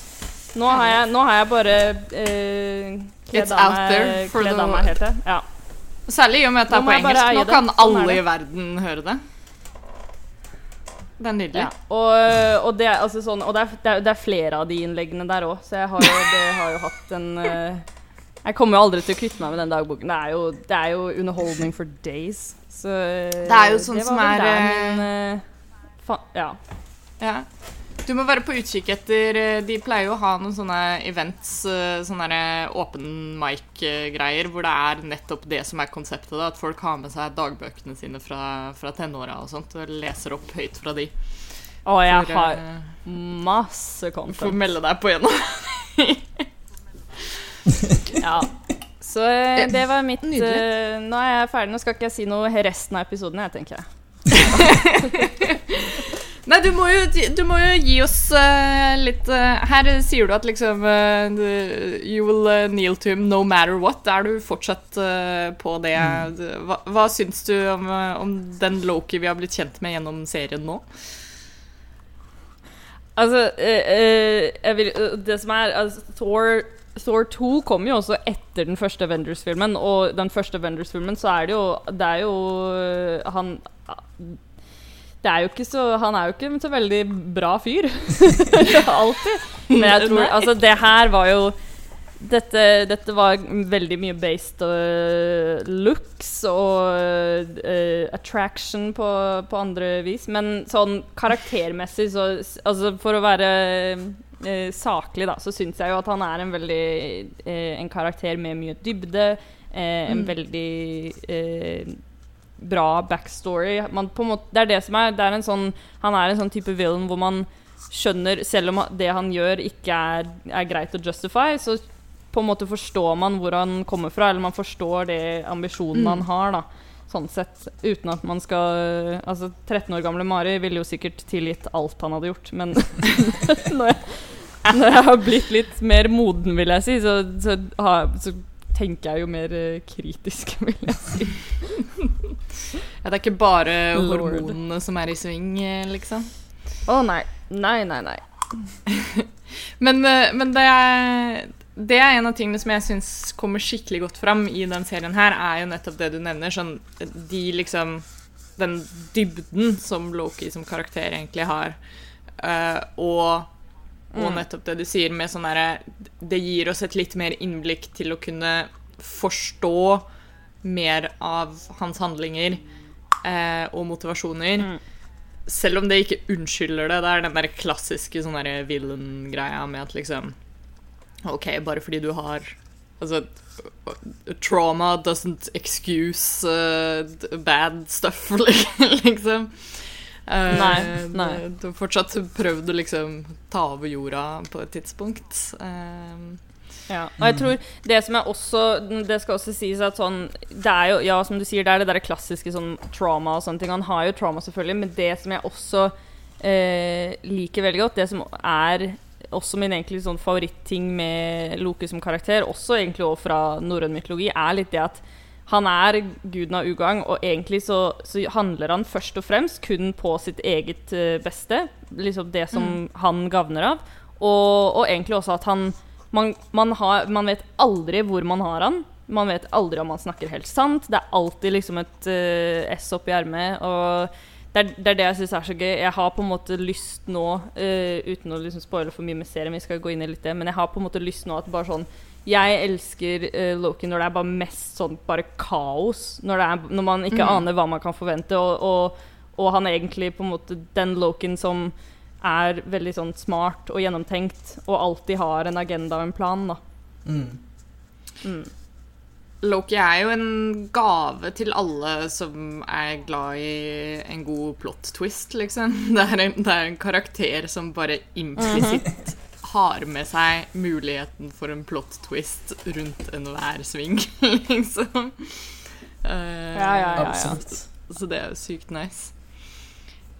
Speaker 2: Nå har jeg, nå har jeg bare uh, kledd av meg, kledd av meg helt til. Ja.
Speaker 1: Særlig i og med at det er på engelsk. Nå kan sånn alle i verden høre det. Det er nydelig. Ja.
Speaker 2: Og, og, det, er, altså sånn, og det, er, det, er, flere av de innleggene der òg, så jeg har jo, har jo hatt en uh, Jeg kommer jo aldri til å kvitte meg med den dagboken. Det er jo, det er jo underholdning for days. Så
Speaker 1: Det er jo sånn som er min,
Speaker 2: uh, Ja.
Speaker 1: ja. Du må være på utkikk etter De pleier jo å ha noen sånne events, sånne åpen mic-greier, hvor det er nettopp det som er konseptet. Da, at folk har med seg dagbøkene sine fra, fra tenåra og sånt, og leser opp høyt fra de.
Speaker 2: Å, jeg For, har masse content.
Speaker 1: Får melde deg på en <laughs>
Speaker 2: ja. Så det var mitt uh, Nå er jeg ferdig. Nå skal ikke jeg si noe resten av episoden, jeg, tenker jeg. <laughs>
Speaker 1: Nei, du må, jo, du må jo, gi oss uh, litt uh, Her sier du at liksom uh, You will kneel to him no matter what. Er du fortsatt på det? Mm. Hva, hva syns du om, om, den Loki vi har blitt kjent med gjennom serien nå?
Speaker 2: Altså, vil, det som er altså, Thor Thor 2 kom jo også etter den første Avengers-filmen, og den første Avengers-filmen så er det jo Det er jo Han er jo ikke så Han er jo ikke en så veldig bra fyr. <laughs> Alltid. Men jeg tror Altså, det her var jo dette, dette, var veldig mye based uh, looks og uh, attraction på, på, andre vis. Men sånn karaktermessig, så Altså for å være uh, saklig, da, så syns jeg jo at han er en veldig En karakter med mye dybde. En mm. veldig bra backstory. Man, måte, det er det som er, det er en sånn, Han er en sånn type villain hvor man skjønner Selv om det han gjør, ikke er, er greit å justify, så på en måte forstår man hvor han kommer fra, eller man forstår det ambisjonen mm. han har. da Sånn sett, uten at man skal Altså, 13 år gamle Mari ville jo sikkert tilgitt alt han hadde gjort, men <laughs> når, jeg, når, jeg, har blitt litt mer moden, vil jeg si, så, så, så tenker jeg jo mer uh, kritisk, vil jeg si.
Speaker 1: Ja, det er ikke bare hormonene som er i sving, eh, liksom?
Speaker 2: Å oh, nei. Nei, nei, nei. <laughs>
Speaker 1: men, uh, men det er det er en av tingene som jeg syns kommer skikkelig godt fram i den serien her, er jo nettopp det du nevner. Sånn de liksom Den dybden som Loki som karakter egentlig har. Uh, og, og mm. nettopp det du sier med sånn herre Det gir oss et litt mer innblikk til å kunne forstå mer av hans handlinger eh, og motivasjoner. Mm. Selv om det ikke unnskylder det. Det er den der klassiske sånn villain-greia med at liksom OK, bare fordi du har Altså, trauma doesn't excuse uh, bad stuff, <laughs> liksom. Uh,
Speaker 2: nei, nei.
Speaker 1: Du, har fortsatt prøvd å liksom ta over jorda på et tidspunkt.
Speaker 2: Uh, ja, og jeg tror det som er også Det skal også sies at sånn Det er jo, ja, som du sier, det er det der klassiske sånn trauma og sånne ting. Han har jo trauma, selvfølgelig, men det som jeg også eh, liker veldig godt, det som er også min egentlig sånn favoritting med Loke som karakter, også egentlig også fra norrøn mytologi, er litt det at han er guden av ugagn, og egentlig så, så, handler han først og fremst kun på sitt eget uh, beste. Liksom det som mm. han gagner av. Og, og, egentlig også at han man, man, har, man, vet aldri hvor man har han. Man vet aldri om han snakker helt sant. Det er alltid liksom et uh, S oppi ermet. Og det er, det er, det jeg syns er så gøy. Jeg har på en måte lyst nå, uh, uten å liksom spoile for mye med serien, vi skal gå inn i litt det, men jeg har på en måte lyst nå at bare sånn Jeg elsker uh, Loki når det er bare mest sånn bare kaos. Når, er, når man ikke mm. aner hva man kan forvente, og, og, og, han egentlig på en måte den Loken som er veldig sånn smart og gjennomtenkt, og alltid har en agenda og en plan, da. Mm.
Speaker 1: Mm. Loki er jo en gave til alle som er glad i en god plot twist, liksom. <laughs> Det er en, det er en karakter som bare implisitt mm -hmm. har med seg muligheten for en plot twist rundt enhver sving, <laughs> liksom.
Speaker 2: Uh, ja, ja, ja, ja.
Speaker 1: Så, så det er jo sykt nice.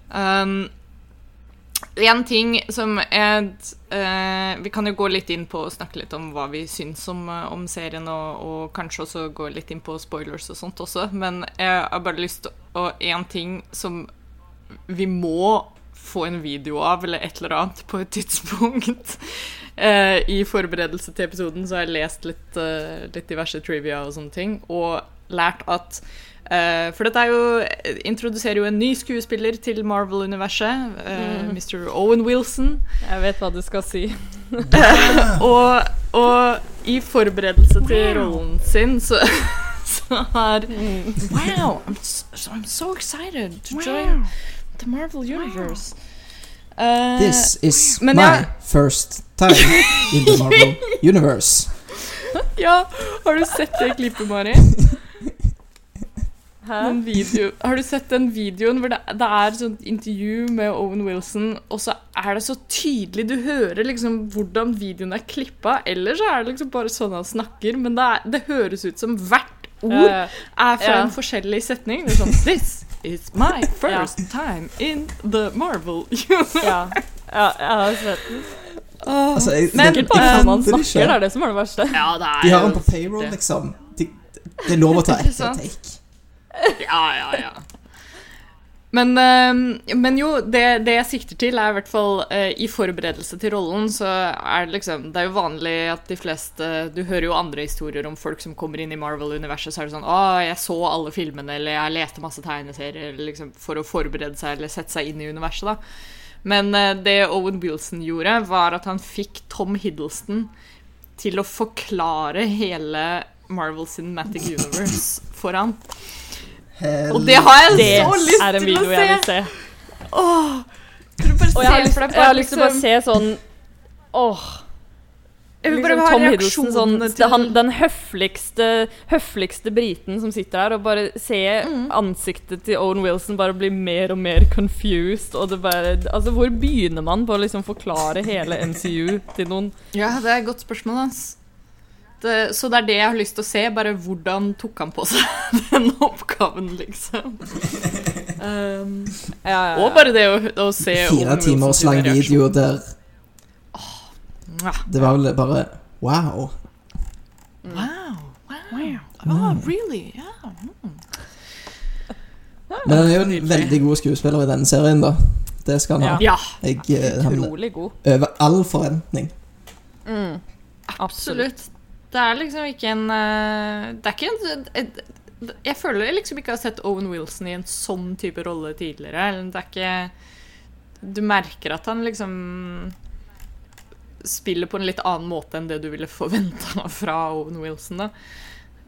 Speaker 1: Um, en ting som er eh, Vi kan jo gå litt inn på og snakke litt om hva vi syns om, eh, om serien, og, og, kanskje også gå litt inn på spoilers og sånt også, men jeg har bare lyst til å En ting som vi må få en video av, eller et eller annet, på et tidspunkt. <laughs> Eh, I forberedelse til episoden så har jeg lest litt, uh, litt diverse trivia og sånne ting, og lært at Uh, for dette er jo, introduserer jo en ny skuespiller til Marvel-universet. Uh, mm. Mr. Owen Wilson.
Speaker 2: Jeg vet hva du skal si. <laughs>
Speaker 1: og, og, i forberedelse til rollen sin så, <laughs> så har mm. Wow! I'm so, I'm so excited to wow. join the Marvel universe.
Speaker 3: Uh, This is my ja. first time in the Marvel <laughs> universe.
Speaker 1: ja, har du sett det klippet, Mari? Video, har du sett den videoen hvor det, det er et intervju med Owen Wilson, og så er det så tydelig Du hører liksom hvordan videoen er klippa. Ellers er det liksom bare sånn han snakker, men det, er, det høres ut som hvert ord er fra ja. en forskjellig setning. Det er sånn This is my <laughs> first ja. time in the Marvel
Speaker 2: universe. Ja. ja, jeg har sett den.
Speaker 3: Oh, altså, jeg,
Speaker 2: men det, bare man snakker, det er det som er det verste.
Speaker 1: Ja, det er
Speaker 3: de har den på payroll, liksom. De, det er lov å ta ett take.
Speaker 1: Ja, ja. Men, eh, men jo, det, det, jeg sikter til, er i hvert fall eh, I forberedelse til rollen, så er det liksom Det er jo vanlig at de fleste Du hører jo andre historier om folk som kommer inn i Marvel-universet, så er det sånn Å, jeg så alle filmene, eller jeg leste masse tegneserier liksom, for å forberede seg eller sette seg inn i universet, da. Men eh, det Owen Wilson gjorde, var at han fikk Tom Hiddleston til å forklare hele Marvel Cinematic Universe for han.
Speaker 3: Hell.
Speaker 1: Og det har jeg
Speaker 2: Det
Speaker 1: så lyst
Speaker 2: er en
Speaker 1: til å se!
Speaker 2: jeg vil se.
Speaker 1: Åh, kan du bare
Speaker 2: Og jeg har lyst,
Speaker 1: for deg
Speaker 2: jeg har lyst til å bare
Speaker 1: liksom-
Speaker 2: se sånn Åh.
Speaker 1: Jeg vil
Speaker 2: Liksom
Speaker 1: bare ha
Speaker 2: Tom Hiddleston, sånn,
Speaker 1: til
Speaker 2: han, den høfligste, høfligste briten som sitter her, og bare se
Speaker 1: Mm.
Speaker 2: ansiktet til Owen Wilson bare bli mer og mer confused. Og det bare, altså, hvor begynner man på å liksom forklare hele MCU til noen?
Speaker 1: Ja, det er et godt spørsmål, ass. Det, så det er det jeg har lyst til å se. Bare hvordan tok han på seg <laughs> den oppgaven, liksom. Um, <laughs>
Speaker 2: Ja, ja, ja.
Speaker 1: og bare det å, å se
Speaker 3: Fire timers lang video der Det var vel bare Wow.
Speaker 1: Wow. Wow. Oh, really? Yeah.
Speaker 3: Men han er jo en veldig god skuespiller i denne serien, da. Det skal han ha.
Speaker 1: Ja,
Speaker 3: Jeg, eh, han
Speaker 2: Utrolig god.
Speaker 3: over all forventning.
Speaker 2: Mm.
Speaker 1: absolutt. Det er liksom ikke en eh, Det er ikke en et, Jeg føler jeg liksom ikke har sett Owen Wilson i en sånn type rolle tidligere. Eller Det er ikke Du merker at han liksom spiller på en litt annen måte enn det du ville forventa <laughs> fra Owen Wilson. da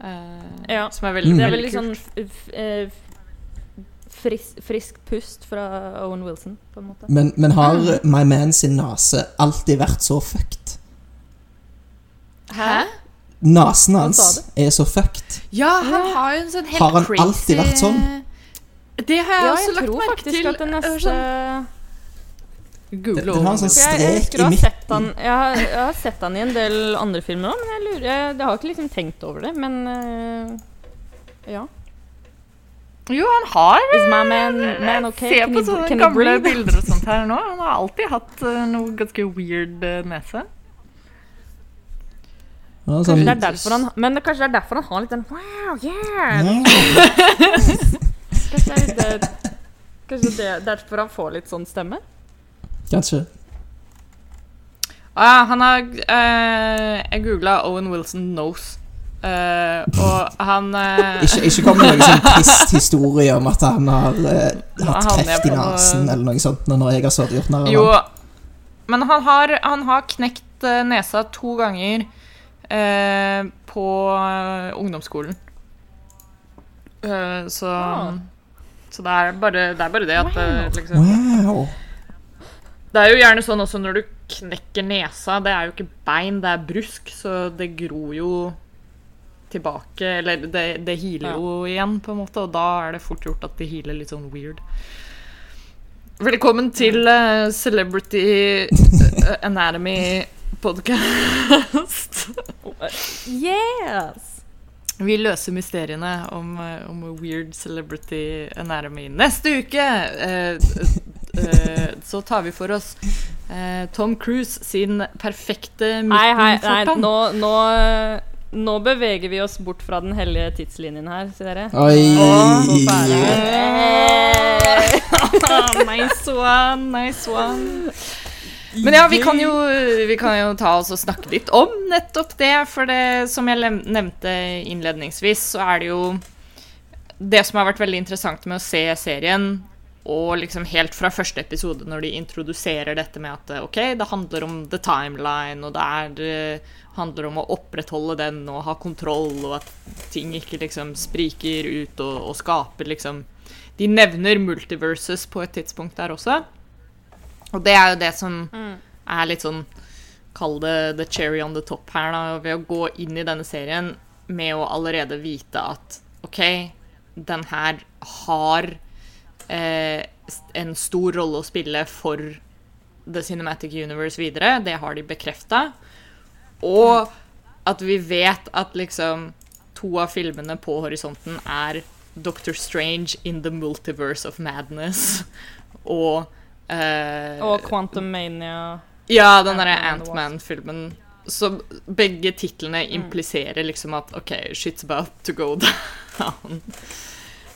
Speaker 1: Uh,
Speaker 2: Ja.
Speaker 1: Som er veldig,
Speaker 3: Mm.
Speaker 2: Det er
Speaker 1: veldig
Speaker 2: veldig sånn
Speaker 1: kult.
Speaker 2: eh, fris frisk pust fra Owen Wilson, på en måte.
Speaker 3: Men, men har My Man sin nese alltid vært så fucked?
Speaker 1: Hæ?
Speaker 3: Nesen hans er så fucked.
Speaker 1: Ja, han har jo en sånn helt
Speaker 3: Har han
Speaker 1: crazy
Speaker 3: alltid vært sånn?
Speaker 1: Det har jeg
Speaker 2: Ja,
Speaker 1: også
Speaker 2: jeg
Speaker 1: lagt merke til.
Speaker 2: at det
Speaker 1: Det
Speaker 2: neste
Speaker 1: sånn- Google
Speaker 3: Den har en sånn
Speaker 2: jeg, jeg
Speaker 3: strek i midten.
Speaker 2: jeg har, jeg har sett han i en del andre filmer òg, men jeg lurer jeg, jeg har ikke liksom tenkt over det. Men uh, ja.
Speaker 1: Jo, han har
Speaker 2: Is my man, man okay?
Speaker 1: Se på sånne gamle bilder og sånt her nå. Han har alltid hatt uh, noe ganske weird uh, nese.
Speaker 3: Han sånn.
Speaker 2: Kanskje
Speaker 3: sånn,
Speaker 2: det er derfor han, men det, kanskje det er derfor han har litt den Wow, yeah! <laughs> Kanskje det er kanskje det er derfor han får litt sånn stemme?
Speaker 3: Kanskje.
Speaker 1: Ah, han har eh, Jeg googla Owen Wilson nose. Eh, og han eh,
Speaker 3: Ikke, ikke kom med noen sånn <laughs> trist historie om at han har eh, hatt kreft i nesen eller noe sånt, når jeg har gjort narr av
Speaker 1: Jo, men han har, han har knekt eh, nesa to ganger eh, på eh, ungdomsskolen. Eh, så
Speaker 2: Ah.
Speaker 1: Så det er bare det, er bare det at wow. liksom
Speaker 3: Wow.
Speaker 1: Det er jo gjerne sånn også når du knekker nesa, det er jo ikke bein, det er brusk, så det gror jo tilbake Eller det, det healer jo igjen, på en måte, og da er det fort gjort at det healer litt sånn weird. Velkommen til uh, Celebrity eh, Anatomy podcast.
Speaker 2: Yes!
Speaker 1: Vi løser mysteriene om, eh, om weird celebrity anatomy. Neste uke eh, eh, så tar vi for oss eh, Tom Cruise sin perfekte
Speaker 2: Nei, hei, nei,
Speaker 1: midtenfortann.
Speaker 2: nå, nå, nå beveger vi oss bort fra den hellige tidslinjen her, ser dere.
Speaker 3: Oi. <laughs>
Speaker 1: nice one, nice one. Men ja, vi kan, jo, vi kan jo ta oss og snakke litt om nettopp det. For det som jeg nevnte innledningsvis, så er det jo Det som har vært veldig interessant med å se serien, og liksom helt fra første episode, når de introduserer dette med at ok, det handler om the timeline, og det er, det handler om å opprettholde den og ha kontroll, og at ting ikke liksom spriker ut og, og skaper liksom De nevner multiverses på et tidspunkt der også. Og det er jo det som er litt sånn Kall det the cherry on the top her, da. Ved å gå inn i denne serien med å allerede vite at OK, den her har eh, en stor rolle å spille for The Cinematic Universe videre. Det har de bekrefta. Og at vi vet at liksom to av filmene på horisonten er Doctor Strange in the Multiverse of Madness <laughs> og eh,
Speaker 2: Og Quantum Mania.
Speaker 1: ja, den derre Ant-Man-filmen. Så begge titlene impliserer liksom at OK, shit's about to go <laughs> down.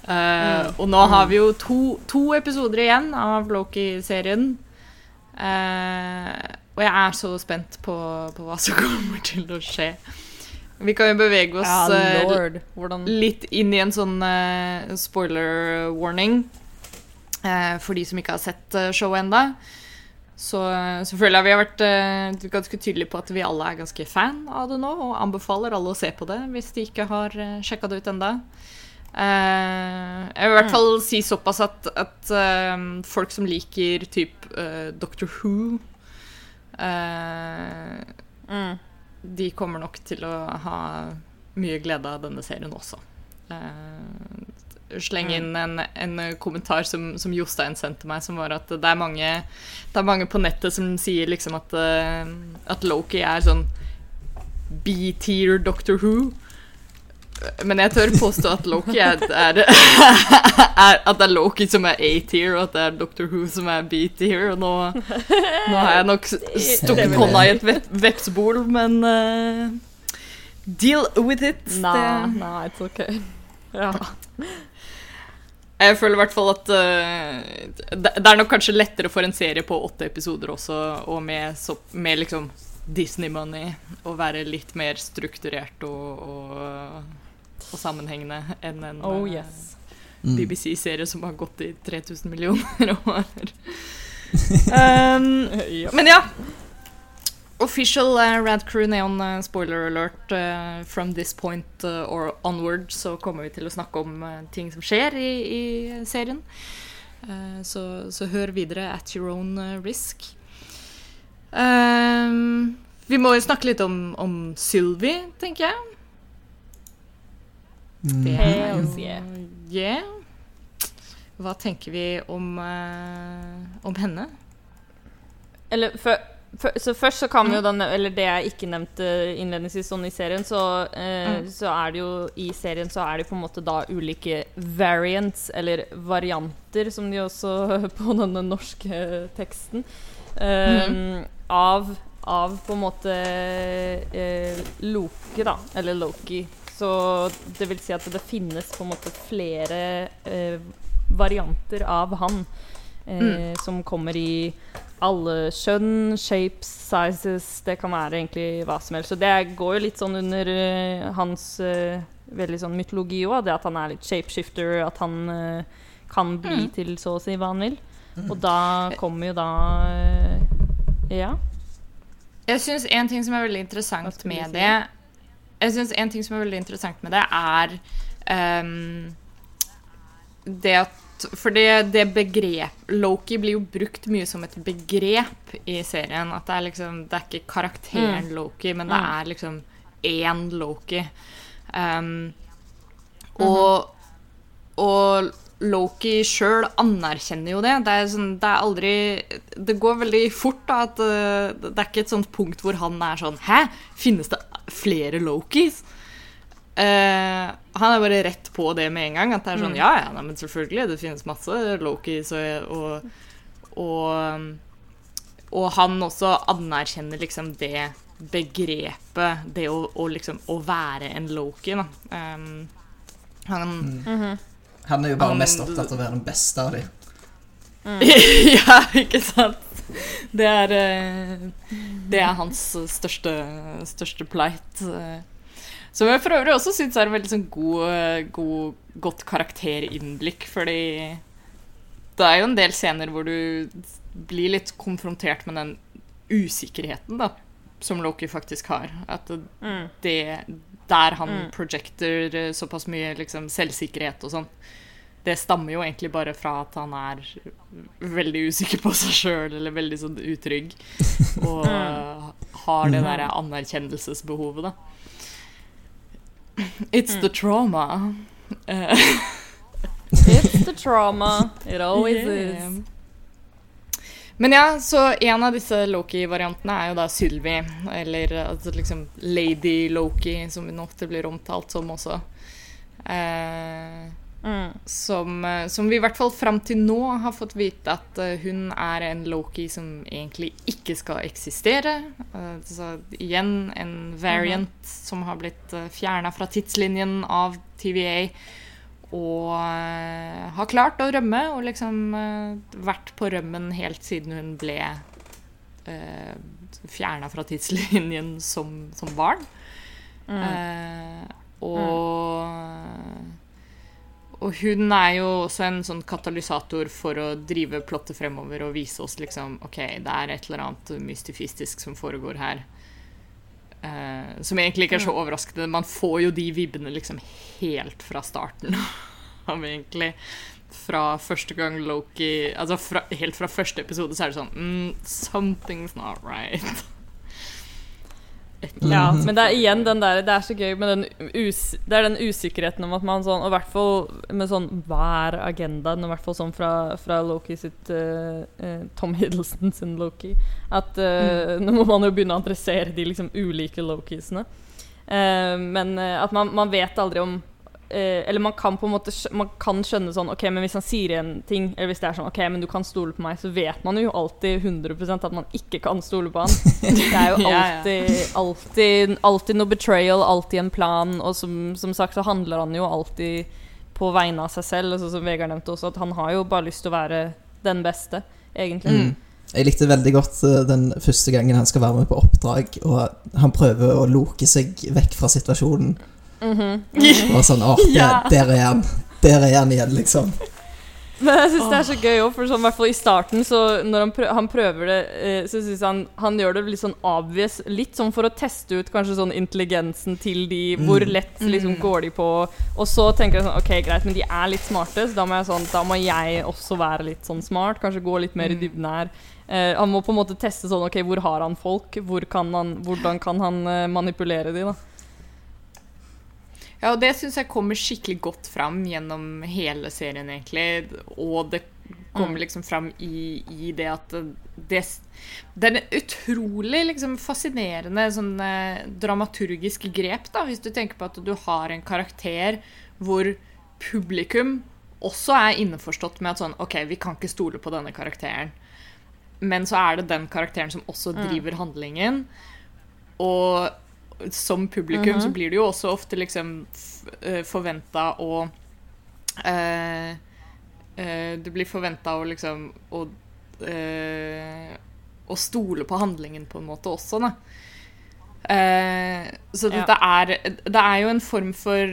Speaker 1: Uh, og nå har vi jo to, to episoder igjen av Loki-serien. Uh, og jeg er så spent på, på, hva som <laughs> kommer til å skje. Vi kan jo bevege oss
Speaker 2: ja,
Speaker 1: uh, litt inn i en sånn spoiler warning for de som ikke har sett showet enda. Så selvfølgelig har vi vært uh, ganske tydelige på at vi alle er ganske fan av det nå, og anbefaler alle å se på det hvis de ikke har uh, sjekka det ut enda. Uh, jeg vil i hvert fall mm. si såpass at, at uh, folk som liker type uh, Doctor Who mm. De kommer nok til å ha mye glede av denne serien også. Sleng inn mm. en, en kommentar som, som, Jostein sendte meg, som var at det er mange, det er mange på nettet som sier liksom at, at Loki er sånn B-tier Doctor Who. Men jeg tør påstå at Loki er, er, <laughs> er At det er Loki som er A-tier, og at det er Doctor Who som er B-tier. Og nå, nå, har jeg nok stukket hånda i et vepsbol men uh, Deal with it.
Speaker 2: Nah, det, nah, it's ok. Ja.
Speaker 1: Jeg føler i hvert fall at uh, det, er nok kanskje lettere for en serie på åtte episoder også, og med, så, med liksom Disney-money, å være litt mer strukturert og, og og sammenhengende enn en
Speaker 2: oh, eh, yes.
Speaker 1: mm. BBC-serie som har gått i 3000 millioner år. <laughs> um, ja. Men ja. Official uh, Rad Crew Neon uh, spoiler alert uh, from this point or onward, så kommer vi til å snakke om ting som skjer i, i serien. Så, så, hør videre at your own risk. Um, vi må jo snakke litt om, om Sylvie, tenker jeg.
Speaker 2: Hells yeah.
Speaker 1: yeah. Hva tenker vi om, uh, om henne?
Speaker 2: Eller for, Så først så kan vi jo mm. da Eller det jeg ikke nevnte innledningsvis sånn i serien, så, eh, mm. så er det jo I serien så er det på en måte da ulike variants, eller varianter, som de også <laughs> på denne norske teksten, eh, mm. av, av på en måte Loke, da. Eller Loki så det vil si at det finnes på en måte flere eh, varianter av han. Eh, mm. Som kommer i alle kjønn, shapes, sizes Det kan være egentlig hva som helst. Så det går jo litt sånn under uh, hans uh, veldig sånn mytologi òg. Det at han er litt shapeshifter, at han uh, kan bli mm. til så å si hva han vil. Mm. Og da kommer jo da Ja.
Speaker 1: Jeg syns en ting som er veldig interessant med det, jeg syns en ting som er veldig interessant med det, er um, det at For det, det begrep Loki blir jo brukt mye som et begrep i serien. At det er liksom Det er ikke karakteren mm. Loki, men det mm. er liksom én Loki. Um, og, og Loki sjøl anerkjenner jo det. Det er, sånn, det er, aldri Det går veldig fort, da. At uh, det er ikke et sånt punkt hvor han er sånn Hæ? Finnes det flere Lokis? Uh, han er bare rett på det med en gang. At det er sånn mm. Ja, ja, nei, men selvfølgelig. Det finnes masse Lokis, og, og, og, og han også anerkjenner liksom det begrepet, det å, å liksom Å være en Loki, da. Um, han mm. Mm -hmm.
Speaker 3: Han er jo bare mest opptatt av å være den beste av dem.
Speaker 1: Mm. <laughs> ja, ikke sant? Det er, eh, det er hans største, største plight. Som jeg for øvrig også syns er en veldig sånn god, god, godt karakterinnblikk, fordi det er jo en del scener hvor du blir litt konfrontert med den usikkerheten da, som Loki faktisk har. At mm. det, der han mm. projecter eh, såpass mye liksom, selvsikkerhet og sånn, det stammer jo egentlig bare fra at han er veldig usikker på seg sjøl, eller veldig sånn utrygg, og uh, <laughs> har det derre anerkjennelsesbehovet, da. It's the trauma.
Speaker 2: Uh. <laughs> It's the trauma. It always yeah. is.
Speaker 1: Men ja, så en av disse Loki-variantene er jo da Sylvi, eller altså liksom Lady Loki, som hun ofte blir omtalt som også. Eh, mm. som, eh, som, vi i hvert fall fram til nå har fått vite at uh, hun er en Loki som egentlig ikke skal eksistere. Uh, så igjen en variant mm -hmm. som har blitt fjerna fra tidslinjen av TVA. og har klart å rømme og liksom vært på rømmen helt siden hun ble uh, fjerna fra tidslinjen som, som barn. Mm. Uh, og og hun er jo også en sånn katalysator for å drive plottet fremover og vise oss liksom OK, det er et eller annet mystifistisk som foregår her. Uh, som egentlig ikke er så overraskende. Man får jo de vibbene liksom helt fra starten <laughs> av, egentlig. Fra første gang Loki Altså fra, helt fra første episode så er det sånn mm, Something's not right.
Speaker 2: Ja, men det er igjen den der Det er så gøy med den, us, det er den usikkerheten om at man sånn Og i hvert fall med sånn Hva er agendaen? I hvert fall sånn fra, fra Loki sitt uh, uh, Tom Hiddleston sin Loki. At uh, nå må man jo begynne å interessere de liksom ulike Lokisene. men at man, man vet aldri om Eller man kan på en måte Man kan skjønne sånn Ok, men hvis han sier en ting, eller hvis det er sånn Ok, men du kan stole på meg, så vet man jo alltid 100% at man ikke kan stole på han. <laughs> Det er jo alltid, alltid, alltid noe betrayal, alltid en plan, og som, som sagt så handler han jo alltid på vegne av seg selv, altså, som Vegard nevnte også, at han har jo bare lyst til å være den beste, egentlig. Mm.
Speaker 3: Jeg likte veldig godt uh, den første gangen han skal være med på oppdrag, og han prøver å loke seg vekk fra situasjonen. Mm -hmm. Og sånn Å, der, der er han. Der er han igjen, liksom.
Speaker 2: Men jeg syns det er så gøy òg, for sånn, hvert fall i starten, så når han, prøver, han prøver det, eh, så syns han han gjør det litt sånn obvious, litt sånn for å teste ut kanskje sånn intelligensen til de, mm. hvor lett liksom mm. går de på Og så tenker jeg sånn OK, greit, men de er litt smarte, så da må jeg sånn Da må jeg også være litt sånn smart, kanskje gå litt mer i mm. dybden her. Eh, han må på en måte teste sånn OK, hvor har han folk? Hvor kan han, hvordan kan han uh, manipulere de, da?
Speaker 1: Ja, og det syns jeg kommer skikkelig godt fram gjennom hele serien, egentlig. Og det kommer mm. liksom fram i, i det at det, det er en utrolig liksom, fascinerende sånn, eh, dramaturgisk grep, da, hvis du tenker på at du har en karakter hvor publikum også er innforstått med at sånn OK, vi kan ikke stole på denne karakteren. Men så er det den karakteren som også mm. driver handlingen. Og som publikum mm -hmm. så blir det jo også ofte liksom eh, forventa å eh, eh, Det blir forventa å liksom å, eh, å stole på handlingen på en måte også, da. så dette ja. er Det er jo en form for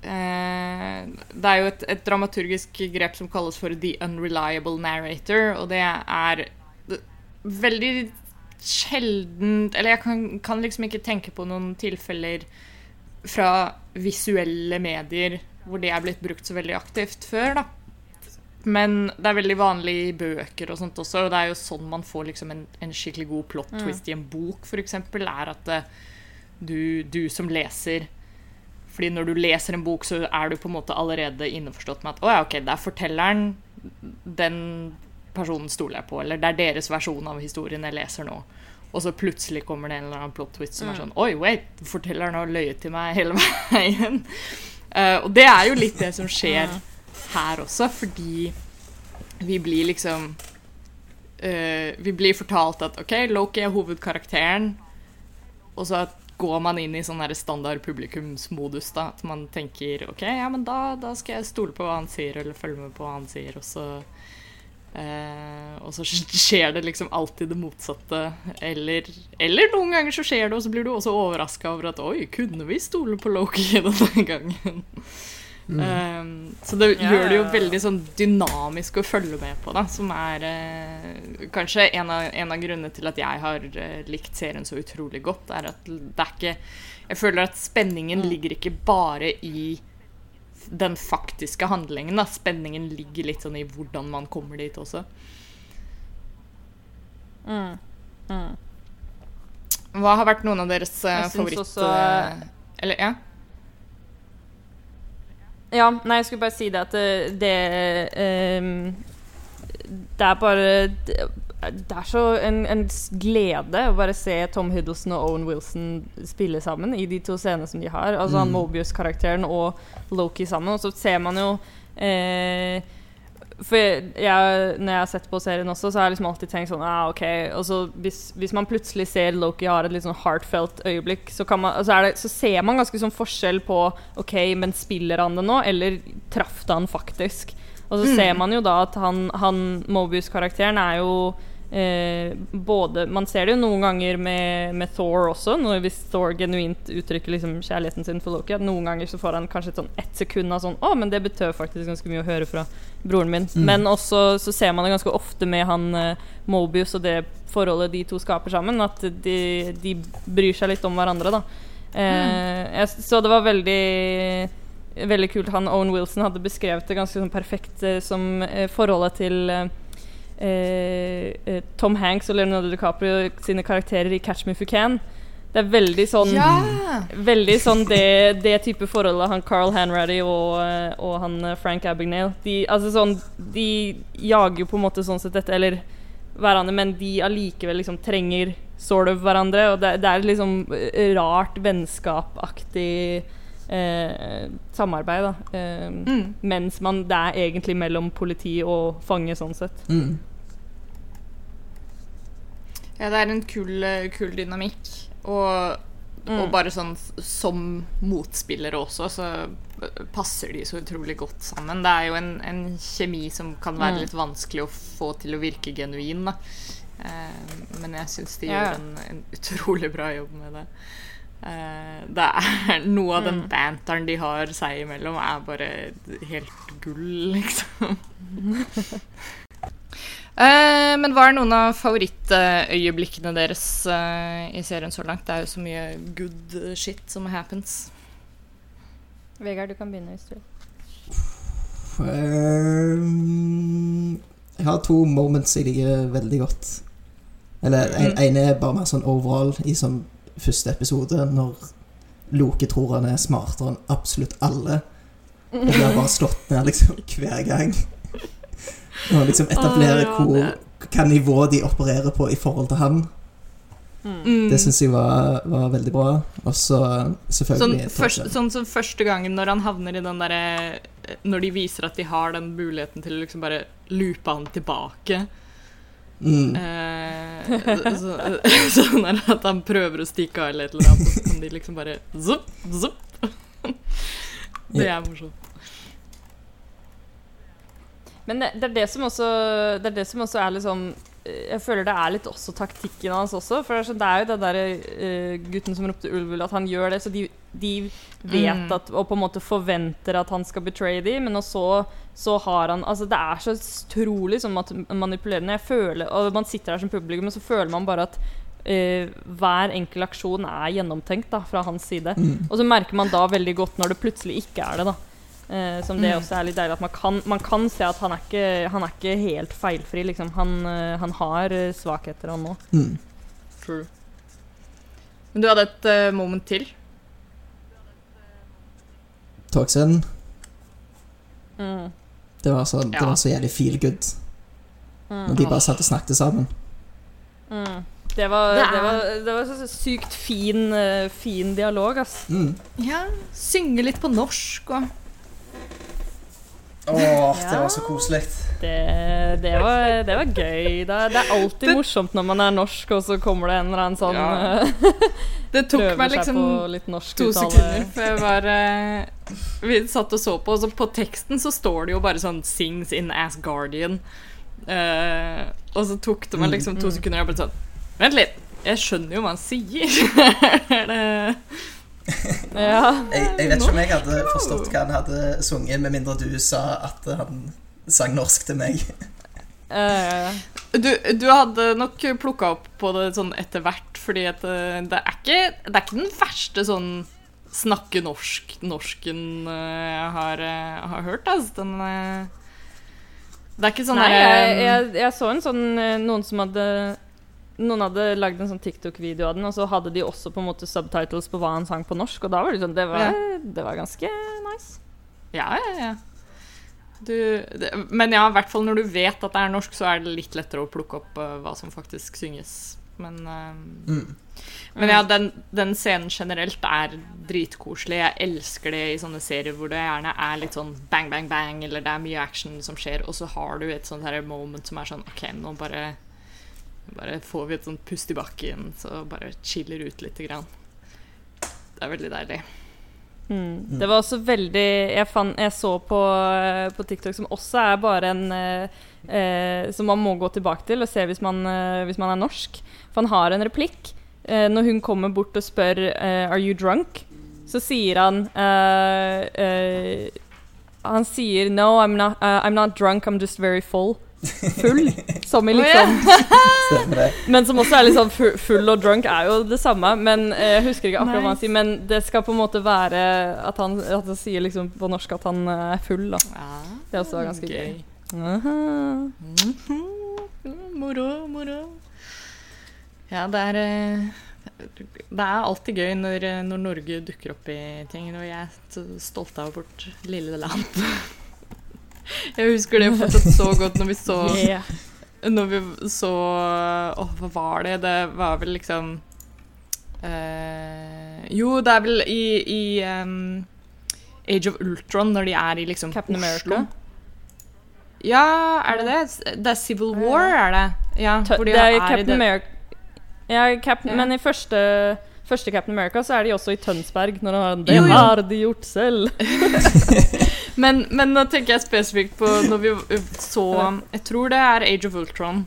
Speaker 1: det er jo et, et, dramaturgisk grep som kalles for the unreliable narrator, og det er veldig sjelden Eller jeg kan, kan, liksom ikke tenke på noen tilfeller fra visuelle medier hvor det er blitt brukt så veldig aktivt før, da. Men det er veldig vanlig i bøker og sånt også, og det er jo sånn man får liksom en, en skikkelig god plot mm. twist mm. i en bok, f.eks., er at det, eh, du, du, som leser fordi når du leser en bok, så er du på en måte allerede innforstått med at å ja, ok, det er fortelleren, den personen stoler jeg på, eller det er deres versjon av historien jeg leser nå. Og så plutselig kommer det en eller annen plot twist som mm. er sånn Oi, wait, fortelleren har løyet til meg hele <laughs> veien. Uh, og det er jo litt det som skjer her også, fordi vi blir liksom uh, Vi blir fortalt at OK, Loki er hovedkarakteren, og så går man inn i sånn standard publikumsmodus. da, At man tenker OK, ja, men da, da skal jeg stole på hva han sier, eller følge med på hva han sier, og så Eh, og så <laughs> skjer det liksom alltid det motsatte. Eller, eller, noen ganger så skjer det, og så blir du også overraska over at Oi, kunne vi stole på Loki <laughs> denne gangen? Mm. Eh, så det ja, gjør det jo veldig sånn dynamisk å følge med på, da. Som er eh, kanskje en av, en av, grunnene til at jeg har eh, likt serien så utrolig godt. Er at det er ikke Jeg føler at spenningen mm. ligger ikke bare i den faktiske handlingen. Da. Spenningen ligger litt sånn i hvordan man kommer dit også. Mm. Mm. Hva har vært noen av deres uh, favoritt... Også, uh, eller, ja?
Speaker 2: Ja, nei, jeg skulle bare si det at det Det, um, det er bare det, det er så en, en, glede å bare se Tom Hiddleston og Owen Wilson spille sammen i de to scenene som de har. Altså mm. Mobius-karakteren og Loki sammen. Og så ser man jo eh, For jeg, når jeg har sett på serien også, så har jeg liksom alltid tenkt sånn ah, ok Og så hvis, hvis man plutselig ser Loki har et litt sånn heartfelt øyeblikk, så, kan man, så, det, så ser man ganske sånn forskjell på OK, men spiller han det nå, eller traff det han faktisk? Og så mm. ser man jo da at han, han Mobius-karakteren er jo Eh, både, man ser det jo noen ganger med, med Thor også, når hvis Thor genuint uttrykker liksom kjærligheten sin for Loki. At noen ganger så får han kanskje et sånn ett sekund av sånn Å, men det betød faktisk ganske mye å høre fra broren min. Mm. Men også så ser man det ganske ofte med han eh, Mobius og det forholdet de to skaper sammen, at de, de bryr seg litt om hverandre, da. Eh, mm. jeg, så det var veldig Veldig kult. Han Owen Wilson hadde beskrevet det ganske sånn perfekt eh, som eh, forholdet til Eh, eh, Tom Hanks og Leonardo DiCaprio sine karakterer i 'Catch Me If You Can'. Det er veldig sånn ja! Veldig sånn det, det, type forholdet han Carl Hanratty og, eh, og han Frank Abagnale de, altså sånn, de jager jo på en måte sånn sett dette Eller hverandre, men de allikevel liksom trenger sort of hverandre. Og det, det er et liksom rart vennskapaktig eh, samarbeid, da. Eh, mm. Mens man, det er egentlig mellom politi og fange, sånn sett. Mm.
Speaker 1: Ja, det er en kul, kul dynamikk. Og, mm. og, bare sånn som motspillere også, så passer de så utrolig godt sammen. Det er jo en, en kjemi som kan være mm. litt vanskelig å få til å virke genuin, da. Eh, men jeg syns de ja. gjør en, en, utrolig bra jobb med det. Eh, det er Noe av den mm. banteren de har seg imellom, er bare helt gull, liksom. <laughs>
Speaker 2: Uh, men hva er noen av favorittøyeblikkene deres uh, i serien så langt? Det er jo så mye good shit som happens. Vegard, du kan begynne hvis du vil.
Speaker 3: Um, jeg har to moments jeg liker veldig godt. Eller en, mm. ene er bare mer sånn overall i sånn første episode, når Loke tror han er smartere enn absolutt alle. Og blir bare slått ned liksom hver gang. Og liksom etablere oh, hvor, hva nivå de opererer på i forhold til han. Mm. Det syns jeg var, var, veldig bra. Og så selvfølgelig
Speaker 1: sånn, først, sånn som første gangen når han havner i den derre Når de viser at de har den muligheten til å liksom bare loope han tilbake. Mm. Eh, så, <laughs> sånn at han prøver å stikke av eller et eller annet, og så kan de liksom bare zup, zup. <laughs> Det er morsomt.
Speaker 2: Men det, det, er det som også Det er det som også er liksom Jeg føler det er litt også taktikken hans også. For det er, sånn, det er jo den derre uh, gutten som ropte ulv, at han gjør det. Så de, de vet mm. at Og på en måte forventer at han skal betray dem, men så, så har han Altså, det er så utrolig sånn manipulerende. Jeg føler Og man sitter her som publikum, og så føler man bare at Uh, hver enkel aksjon er gjennomtenkt da, fra hans side. Mm. Og så merker man da veldig godt når det plutselig ikke er det. da Uh, som det mm. også er litt deilig at man kan, man kan se at han er ikke, han er ikke helt feilfri. Liksom. Han, uh, han, har uh, svakheter, han òg. Mm.
Speaker 1: True. Men du hadde et moment til?
Speaker 3: Togscenen. Mm. Det, var så, det var så jævlig feel good. Mm. Når de bare satt og snakket sammen.
Speaker 2: Mm. Det var, det, det, var, det var, så sykt fin, fin dialog, ass. Mm.
Speaker 1: Ja. Synge litt på norsk og
Speaker 3: Åh, det var så koselig.
Speaker 2: Det, det, var, det, var, gøy. Det, det, er alltid morsomt når man er norsk, og så kommer det en eller annen sånn ja.
Speaker 1: Det tok meg liksom to sekunder før jeg var uh, Vi satt og så på, og så på teksten så står det jo bare sånn 'Sings in Asgardian'. Uh, og så tok det meg mm. liksom to sekunder, og jeg ble sånn Vent litt, jeg skjønner jo hva han sier. <laughs> det
Speaker 3: ja. jeg, jeg, vet ikke om jeg hadde forstått hva han hadde sunget, med mindre du sa at han sang norsk til meg.
Speaker 1: Uh, du, du, hadde nok plukka opp på det sånn etter hvert, fordi at eh, det er ikke, det er ikke den verste sånn snakke norsk-norsken eh, jeg har, har hørt. Altså. Den, det er ikke sånn
Speaker 2: Nei, jeg, jeg, jeg, så en sånn noen som hadde noen hadde lagd en sånn TikTok-video av den, og så hadde de også på en måte subtitles på hva han sang på norsk, og da var det sånn Det var, ja. det var ganske nice.
Speaker 1: Ja, ja, ja. Du, det, men ja, i hvert fall når du vet at det er norsk, så er det litt lettere å plukke opp uh, hva som faktisk synges. men uh, mm. Men ja, den, den, scenen generelt er dritkoselig. Jeg elsker det i sånne serier hvor det gjerne er litt sånn bang, bang, bang, eller det er mye action som skjer, og så har du et sånt her moment som er sånn OK, nå bare, bare får vi et sånt pust i bakken, så bare chiller ut lite grann. Det er veldig deilig.
Speaker 2: Mm. Det var også veldig Jeg, fann, jeg så på, eh, på, TikTok, som også er bare en eh, eh, Som man må gå tilbake til og se hvis man, eh, hvis man er norsk. For han har en replikk. Eh, når hun kommer bort og spør eh, 'Are you drunk?', så sier han Han sier 'No, I'm not, uh, I'm not drunk, I'm just very full' full. Som i liksom <laughs> Men som også er litt sånn full og drunk er jo det samme. Men eh, Jeg husker ikke akkurat hva han sier, men det skal på en måte være at han, at han sier liksom på norsk at han eh, er full. da Det er også ganske gøy.
Speaker 1: Mm -hmm. Moro, moro. Ja, det er eh, det er alltid gøy når, når Norge dukker opp i ting. Og jeg er stolt av vårt lille land. <laughs> Jeg husker det fortsatt så godt når vi så <laughs> yeah. Når vi så Åh, oh, hva var det? Det var vel liksom uh, Jo, det er vel i, i um, Age of Ultron, når de er i liksom
Speaker 2: Captain. America?
Speaker 1: Ja, er det det? Det er Civil War, er det? Ja,
Speaker 2: de det er, er Captain America. Ja, Captain, ja. men i første første Captain America så er de også i Tønsberg. Når han har 'Det har de gjort selv'. <laughs> <laughs>
Speaker 1: men, men, nå tenker jeg spesifikt på når vi så Jeg tror det er Age of Ultron.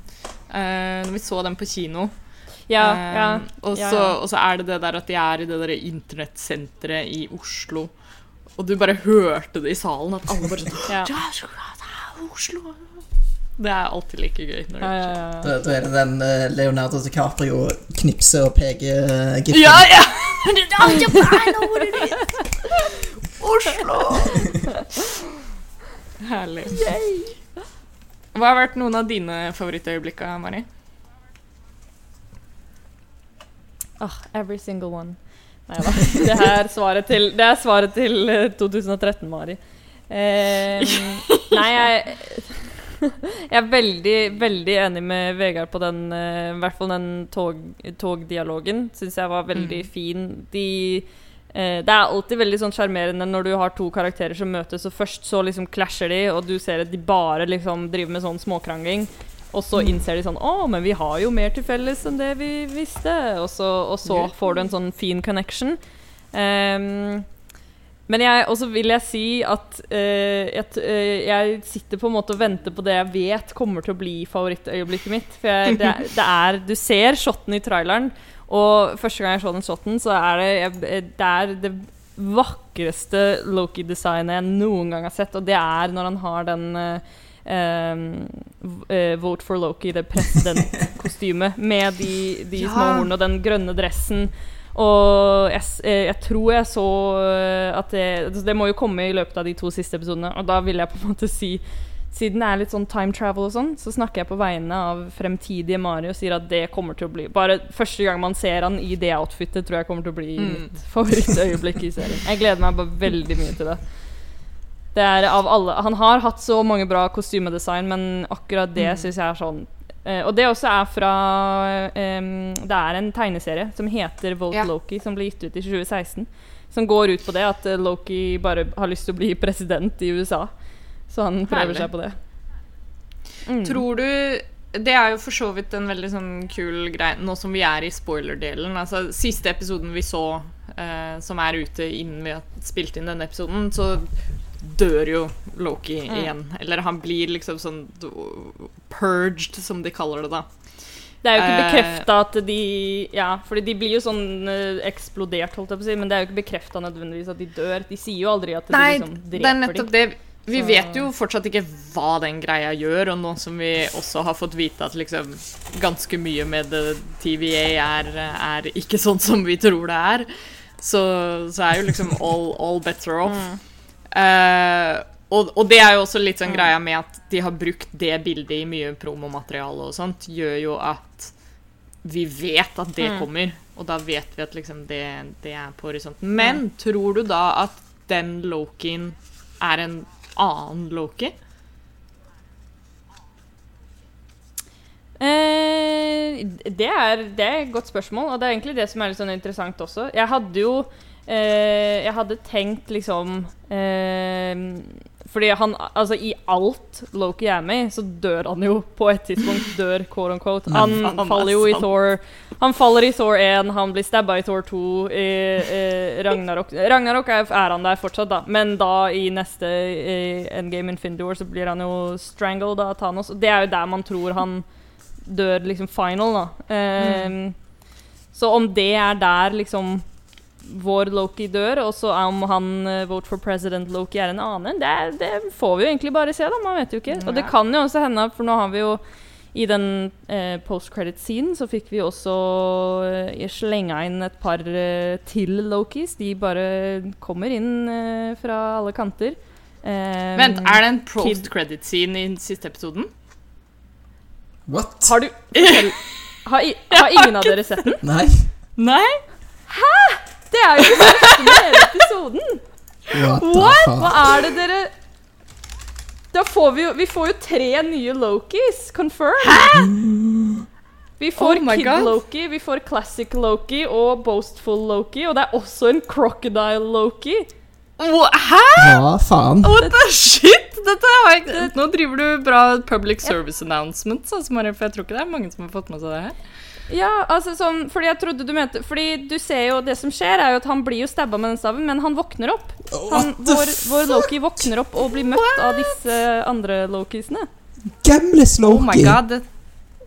Speaker 1: Uh, når vi så den på kino.
Speaker 2: Ja, uh, ja,
Speaker 1: og, så, ja, og, så, er det det der at de er i det der internettsenteret i Oslo. Og du bare hørte det i salen, at alle bare sånn ja. Oslo det er alltid like gøy.
Speaker 3: Ja, ja, ja. Da, da, er det den uh, Leonardo DiCaprio knipser og peker uh, giften.
Speaker 1: Ja, ja! <laughs> I know what it is! Oslo! <laughs> Herlig. Yay. Hva har vært noen av dine favorittøyeblikk, Mari?
Speaker 2: Oh, every single one. Nei da. Det, er svaret til, det er svaret til 2013, eh, Mari. Eh, <laughs> nei, jeg jeg er veldig, veldig enig med Vegard på den uh, I hvert fall den tog, togdialogen. Syns jeg var veldig mm. fin. De Det er alltid veldig sånn sjarmerende når du har to karakterer som møtes, og først så liksom klasjer de, og du ser at de bare liksom driver med sånn småkrangling. Og så mm. innser de sånn Å, men vi har jo mer til felles enn det vi visste. Og så, og så får du en sånn fin connection. Um, men jeg, også vil jeg si at uh, jeg, uh, jeg, sitter på en måte og venter på det jeg vet kommer til å bli favorittøyeblikket mitt. For jeg, det, det, er Du ser shoten i traileren, og første gang jeg så den shoten, så er det jeg, Det er det vakreste Loki-designet jeg noen gang har sett, og det er når han har den uh, Vote for Loki, det presidentkostymet, <laughs> med de, de ja. små hornene og den grønne dressen. Og jeg, jeg, tror jeg så at det, det må jo komme i løpet av de to siste episodene. Og da vil jeg på en måte si Siden det er litt sånn time travel og sånn, så snakker jeg på vegne av fremtidige Mari og sier at det kommer til å bli Bare første gang man ser han i det outfitet, tror jeg kommer til å bli mm. mitt <laughs> favorittøyeblikk i serien. Jeg gleder meg bare veldig mye til det. Det er av alle Han har hatt så mange bra kostymedesign, men akkurat det mm. syns jeg er sånn Uh, og det også er fra um, Det er en tegneserie som heter Volt ja. Loki, som ble gitt ut i 2016. Som går ut på det at uh, Loki bare har lyst til å bli president i USA. Så han prøver Herlig. seg på det.
Speaker 1: Mm. Tror du Det er jo for så vidt en veldig sånn kul greie nå som vi er i spoiler-delen. Altså, siste episoden vi så, eh, som er ute innen vi har spilt inn denne episoden, så dør jo Loki mm. igjen. Eller han blir liksom sånn purged, som de kaller det da.
Speaker 2: Det er jo ikke eh, bekrefta at de Ja, fordi de blir jo sånn uh, eksplodert, holdt jeg på å si, men det er jo ikke bekrefta nødvendigvis at de dør. De sier jo aldri at de
Speaker 1: Nei,
Speaker 2: liksom
Speaker 1: dreper det er nettopp det. Vi vet jo fortsatt ikke hva den greia gjør, og nå som vi også har fått vite at liksom ganske mye med TVA er, er ikke sånn som vi tror det er, så, så er jo liksom all, all better off. Mm. Uh, og, og, det er jo også litt sånn greia med at de har brukt det bildet i mye promomateriale og sånt, gjør jo at vi vet at det mm. kommer, og da vet vi at liksom det, det er på horisonten. Men mm. tror du da at den Lokien er en annen Loki?
Speaker 2: Eh, det, er, det er et godt spørsmål, og det er egentlig det som er litt sånn interessant også. Jeg hadde jo eh, Jeg hadde tenkt liksom eh, fordi han, altså I alt Loki er med i, så dør han jo på et tidspunkt. Dør, quote unquote. Han, han faller jo i Thor Han faller i Thor 1, han blir stabba i Thor 2. I, i Ragnarok Ragnarok er, er, han der fortsatt, da. Men da i neste i Endgame Infinity War så blir han jo strangled av Thanos. Det er jo der man tror han dør liksom final, da. Um, mm. Så om det er der liksom vår Loki dør, og så om han uh, vote for president Loki er en annen, det, det, får vi jo egentlig bare se, da. Man vet jo ikke. Ja. Og det kan jo også hende, for nå har vi jo i den uh, post-credit-scenen så fikk vi også uh, slenga inn et par uh, til Lokis. De bare kommer inn uh, fra alle kanter.
Speaker 1: Eh, Vent, er det en post-credit-scene i den siste episoden?
Speaker 3: What?
Speaker 2: Har du <laughs> Har, har ingen av dere sett den?
Speaker 3: Nei.
Speaker 1: Nei?
Speaker 2: Hæ?! Det er jo ikke første med hele episoden. What? Hva er det dere Da får vi jo Vi får jo tre nye Lokis. Confirmed.
Speaker 1: Hæ?
Speaker 2: Vi får oh Kid God. Loki, vi får Classic Loki og Boastful Loki, og det er også en Crocodile Loki.
Speaker 1: Hæ?!
Speaker 3: Hva faen?
Speaker 1: What the shit? Dette har jeg, nå driver du bra public service announcements, altså, for jeg tror ikke det er mange som har fått med seg det her.
Speaker 2: Ja, altså sånn Fordi jeg trodde du mente Fordi du ser jo Det som skjer, er jo at han blir jo stabba med den staven, men han våkner opp. Han, vår, vår, Loki våkner opp og blir møtt What? av disse andre Lokisene.
Speaker 3: Gamles Loki. Oh
Speaker 1: my god.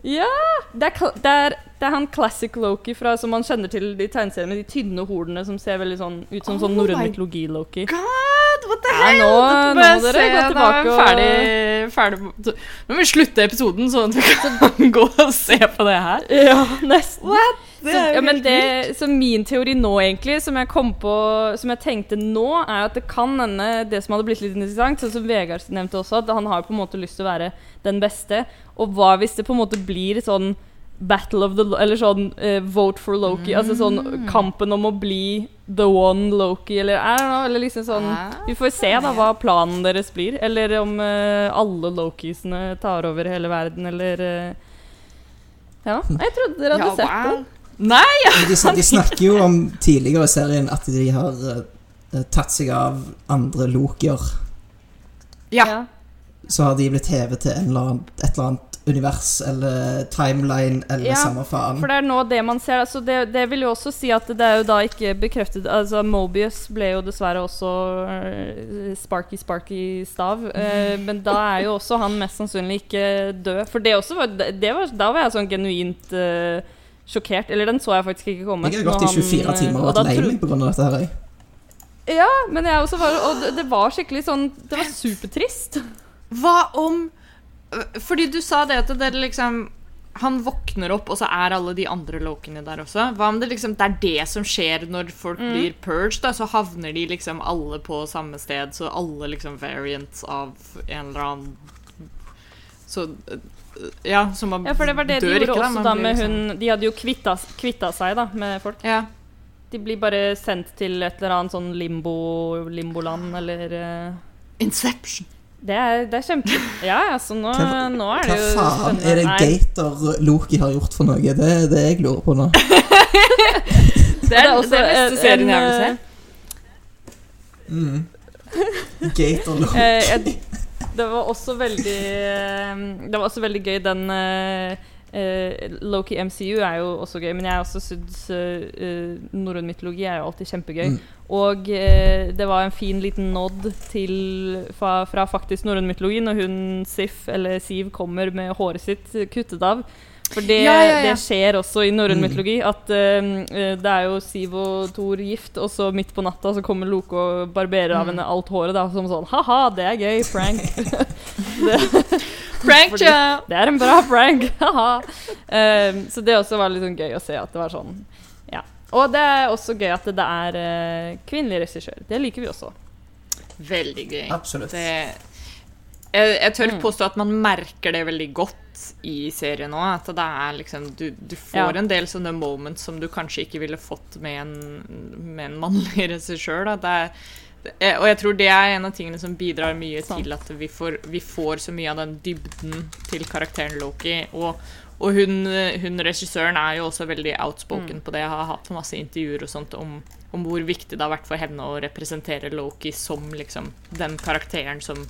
Speaker 2: Ja! Det er, det, er, det er, han classic Loki fra, som man kjenner til de tegneseriene, med de tynne hornene som ser veldig sånn ut som sånn oh sånn norrøn mytologi-Loki.
Speaker 1: What the hell? Ja, nå, nå må dere gå tilbake og ferdig, ferdig. Nå må vi slutte episoden, sånn at vi kan gå og se på det her.
Speaker 2: Ja, nesten. What? Det Så, ja, men det, så min teori nå, egentlig, som jeg kom på Som jeg tenkte nå, er at det kan hende det som hadde blitt litt interessant, sånn som Vegard nevnte også, at han har på en måte lyst til å være den beste. Og hva hvis det på en måte blir sånn Battle of the Eller sånn uh, Vote for Loki. Mm. Altså sånn mm. kampen om å bli the one Loki, eller I don't know, Eller liksom sånn Vi får se da hva planen deres blir. Eller om uh, alle Lokisene tar over hele verden, eller uh, Ja. Jeg trodde dere hadde ja, sett det.
Speaker 1: Nei! Ja.
Speaker 3: De, de, snakker jo om tidligere i serien at de har tatt seg av andre Lokier.
Speaker 1: Ja.
Speaker 3: Så har de blitt hevet til eller annen, et eller annet univers eller timeline eller ja, samme faen.
Speaker 2: For det er nå det man ser. Altså det, det, vil jo også si at det er jo da ikke bekreftet Altså Mobius ble jo dessverre også uh, Sparky Sparky Stav. Uh, men da er jo også han mest sannsynlig ikke død. For det også var, det var Da var jeg sånn genuint uh, sjokkert. Eller den så jeg faktisk ikke komme.
Speaker 3: Jeg har gått i 24 timer og vært lei meg pga. dette her.
Speaker 2: Ja, men jeg også var Og det, det var skikkelig sånn Det var supertrist.
Speaker 1: Hva om fordi du sa det at det liksom han våkner opp, og så er alle de andre lokene der også. Hva om det liksom Det er det som skjer når folk mm. blir purged? Da, så havner de liksom alle på samme sted, så alle liksom variants av en eller annen Så Ja, så man
Speaker 2: dør ikke, Ja, for det var det de gjorde ikke, også da, med liksom... hun De hadde jo kvitta, kvitta, seg da med folk.
Speaker 1: Ja.
Speaker 2: De blir bare sendt til et eller annet sånn limbo limboland, eller uh...
Speaker 1: Inception.
Speaker 2: Det er, det er kjempe... Ja, altså nå, hva, nå er det jo
Speaker 3: Hva faen er det Gator Loki har gjort for noe? Det er det jeg lurer på nå. <laughs>
Speaker 1: det er også det er neste serien jeg vil se.
Speaker 3: Mm. Gator <laughs> Loki. Eh,
Speaker 2: det var også veldig eh, Det var også veldig gøy den uh, Uh, Loki MCU er jo også gøy, men jeg også syns uh, norrøn mytologi er jo alltid kjempegøy. Mm. Og uh, det var en fin liten nod til fra, fra faktisk norrøn mytologi når hun Sif, eller Siv, kommer med håret sitt kuttet av. For det, ja, ja, ja. det skjer også i norrøn mm. mytologi. At det er jo Siv og Thor gift, og så midt på natta så kommer Loke og barberer av mm. henne alt håret. Da, som sånn Ha-ha, det er gøy! Prank. <laughs> det
Speaker 1: Prank ja.
Speaker 2: Det er en bra prank. um, <laughs> så det også var litt sånn gøy å se at det var sånn. Ja. Og det er også gøy at det er uh, kvinnelig regissør. Det liker vi også.
Speaker 1: Veldig gøy.
Speaker 3: Absolutt.
Speaker 1: Det, jeg, jeg, tør mm. påstå at man merker det veldig godt i serien òg. At det er liksom Du, du får ja. en del sånne moments som du kanskje ikke ville fått med en, med en mannlig <laughs> regissør. Det er Og jeg tror det er en av tingene som bidrar mye sånn. til at vi får, vi får, så mye av den dybden til karakteren Loki. Og, og hun, hun, regissøren er jo også veldig outspoken mm. på det. Jeg har hatt masse intervjuer og sånt om, om, hvor viktig det har vært for henne å representere Loki som liksom den karakteren som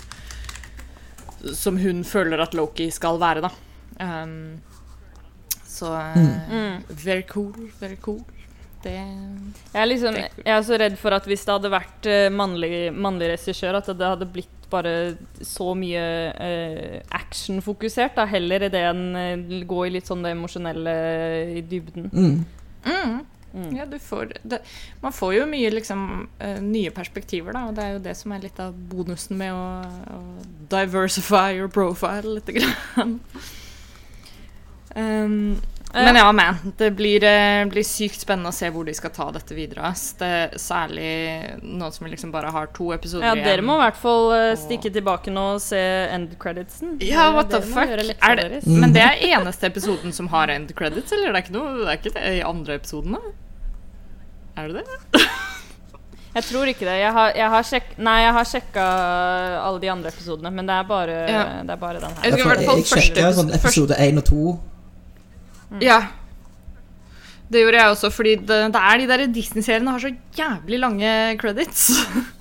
Speaker 1: Som hun føler at Loki skal være, da. Um, så mm. Very cool, very cool. Det,
Speaker 2: jeg, er liksom, jeg er så redd for at hvis det hadde vært uh, mannlig, mannlig regissør, at det hadde blitt bare så mye uh, actionfokusert. Heller i det enn uh, gå i litt sånn det emosjonelle i dybden.
Speaker 1: Mm. Mm. Mm. Ja, du får det, Man får jo mye liksom uh, nye perspektiver, da, og det er jo det som er litt av bonusen med å, å diversify your profile lite grann. um, men ja, man. Det blir, eh, blir, sykt spennende å se hvor de skal ta dette videre. Det, særlig nå som vi liksom bare har to episoder
Speaker 2: igjen. Ja, dere må i hvert fall uh, stikke tilbake nå og se end creditsen.
Speaker 1: Ja, what the fuck? Det, men det er eneste episoden som har end credits, eller? Det er ikke, noe, det er ikke det i andre episodene? Er det det?
Speaker 2: Jeg tror ikke det. Jeg har, jeg har sjek nei, jeg har sjekka alle de andre episodene, men det er bare, ja. det er bare den her.
Speaker 3: Jeg, jeg, jeg sjekka sånn episode én og to.
Speaker 1: Mm. Ja. Det gjorde jeg også, fordi det, det er de der Disney-seriene har så jævlig lange credits. <laughs>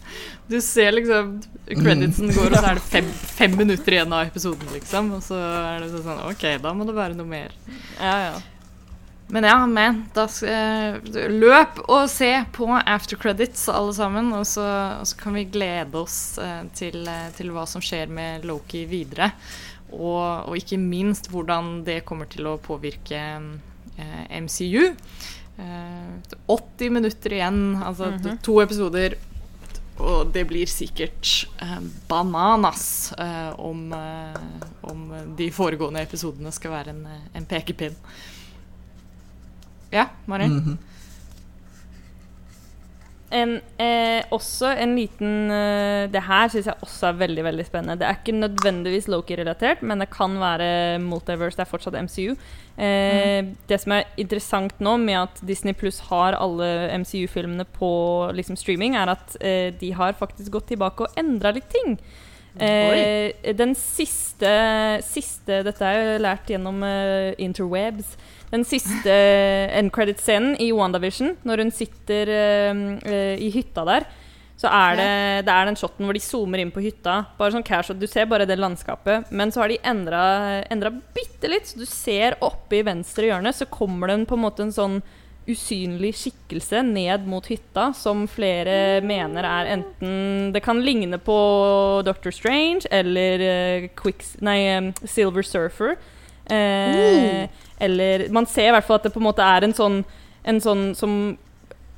Speaker 1: Du ser liksom Creditsen går, og så er det <laughs> fem, fem, minutter igjen av episoden, liksom. Og så er det sånn OK, da må det være noe mer.
Speaker 2: Ja, ja.
Speaker 1: Men ja, men da skal, Løp og se på after credits, alle sammen. Og så, og så kan vi glede oss uh, til, uh, til, hva som skjer med Loki videre. Og, og, ikke minst hvordan det kommer til å påvirke eh, MCU. Eh, 80 minutter igjen, altså mm -hmm. to episoder. Og det blir sikkert eh, bananas eh, om, eh, om, de foregående episodene skal være en, en pekepinn. Ja, Mari? Mm -hmm.
Speaker 2: En, eh, også en liten eh, Det her syns jeg også er veldig veldig spennende. Det er ikke nødvendigvis Loki-relatert, men det kan være Multiverse. Det er fortsatt MCU. Eh, mm. Det som er interessant nå med at Disney Pluss har alle MCU-filmene på liksom, streaming, er at eh, de har faktisk gått tilbake og endra litt ting. Eh, den siste, siste Dette er jo lært gjennom uh, interwebs den siste end credit-scenen i WandaVision, når hun sitter uh, i hytta der, så er det, det er den shoten hvor de zoomer inn på hytta. Bare sånn casual, Du ser bare det landskapet. Men så har de endra bitte litt. Så du ser oppe i venstre hjørne, så kommer det på en måte en sånn usynlig skikkelse ned mot hytta, som flere mener er enten Det kan ligne på Doctor Strange eller uh, Quicks, nei, um, Silver Surfer. Uh, uh. Eller Man ser i hvert fall at det på en måte er en sånn, en sånn som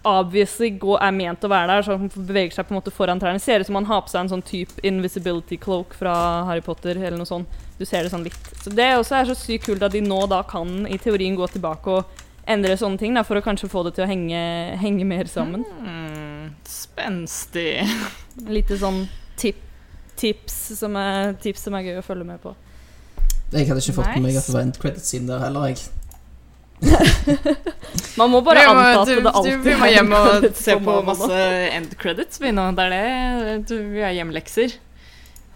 Speaker 2: obviously går, er ment å være der, som beveger seg på en måte foran trærne. Ser ut som han har på seg en sånn type invisibility cloak fra Harry Potter. eller noe sånt. Du ser det sånn litt. Så Det også er så sykt kult at de nå da kan i teorien gå tilbake og endre sånne ting da, for å kanskje få det til å henge, henge mer sammen.
Speaker 1: Mm, spenstig.
Speaker 2: Lite sånn tip, tips, som er, tips som er gøy å følge med på.
Speaker 3: Jeg hadde ikke fått med meg at det var end credit-scene der heller, jeg. <laughs>
Speaker 2: Man må bare må, anta at det alltid
Speaker 1: du, Vi må hjem og se på masse end credits, vi nå. Det er det. Du, vi har hjemlekser.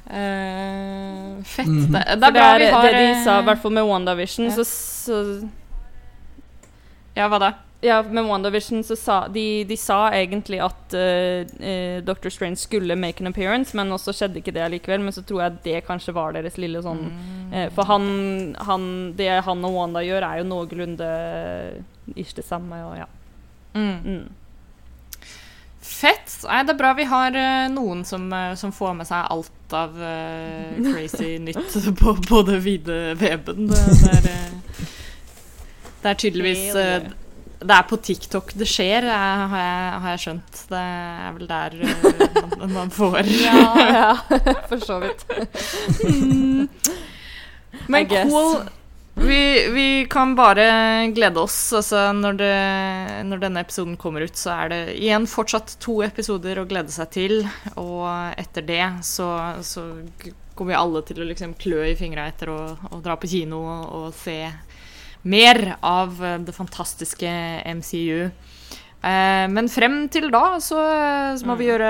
Speaker 1: Uh, fett. Mm -hmm. det,
Speaker 2: det, er bra vi har Det de sa, i hvert fall med WandaVision, ja. så, så
Speaker 1: Ja, hva da?
Speaker 2: Ja, med WandaVision så sa de, de sa egentlig at uh, uh, Dr. Strange skulle make an appearance, men også skjedde ikke det allikevel. Men så tror jeg det kanskje var deres lille sånn mm. uh, For han, han, Det han og Wanda gjør, er jo noenlunde ikke det samme. Og ja.
Speaker 1: Mm. Mm. Fett. Nei, det er bra vi har noen som, som, får med seg alt av crazy <laughs> nytt på, på det vide weben. Det, det, er, det er tydeligvis det er på TikTok det skjer, har jeg, har jeg skjønt. Det er vel der uh, man, får <laughs>
Speaker 2: Ja, ja. <laughs> For så vidt.
Speaker 1: mm. <laughs> Men cool. Vi, vi, kan bare glede oss. Altså, når, det, når, denne episoden kommer ut, så er det igjen fortsatt to episoder å glede seg til. Og etter det så, så kommer vi alle til å liksom klø i fingra etter å, å dra på kino og, og se mer av eh, det fantastiske MCU. Eh, men frem til da så, så må vi gjøre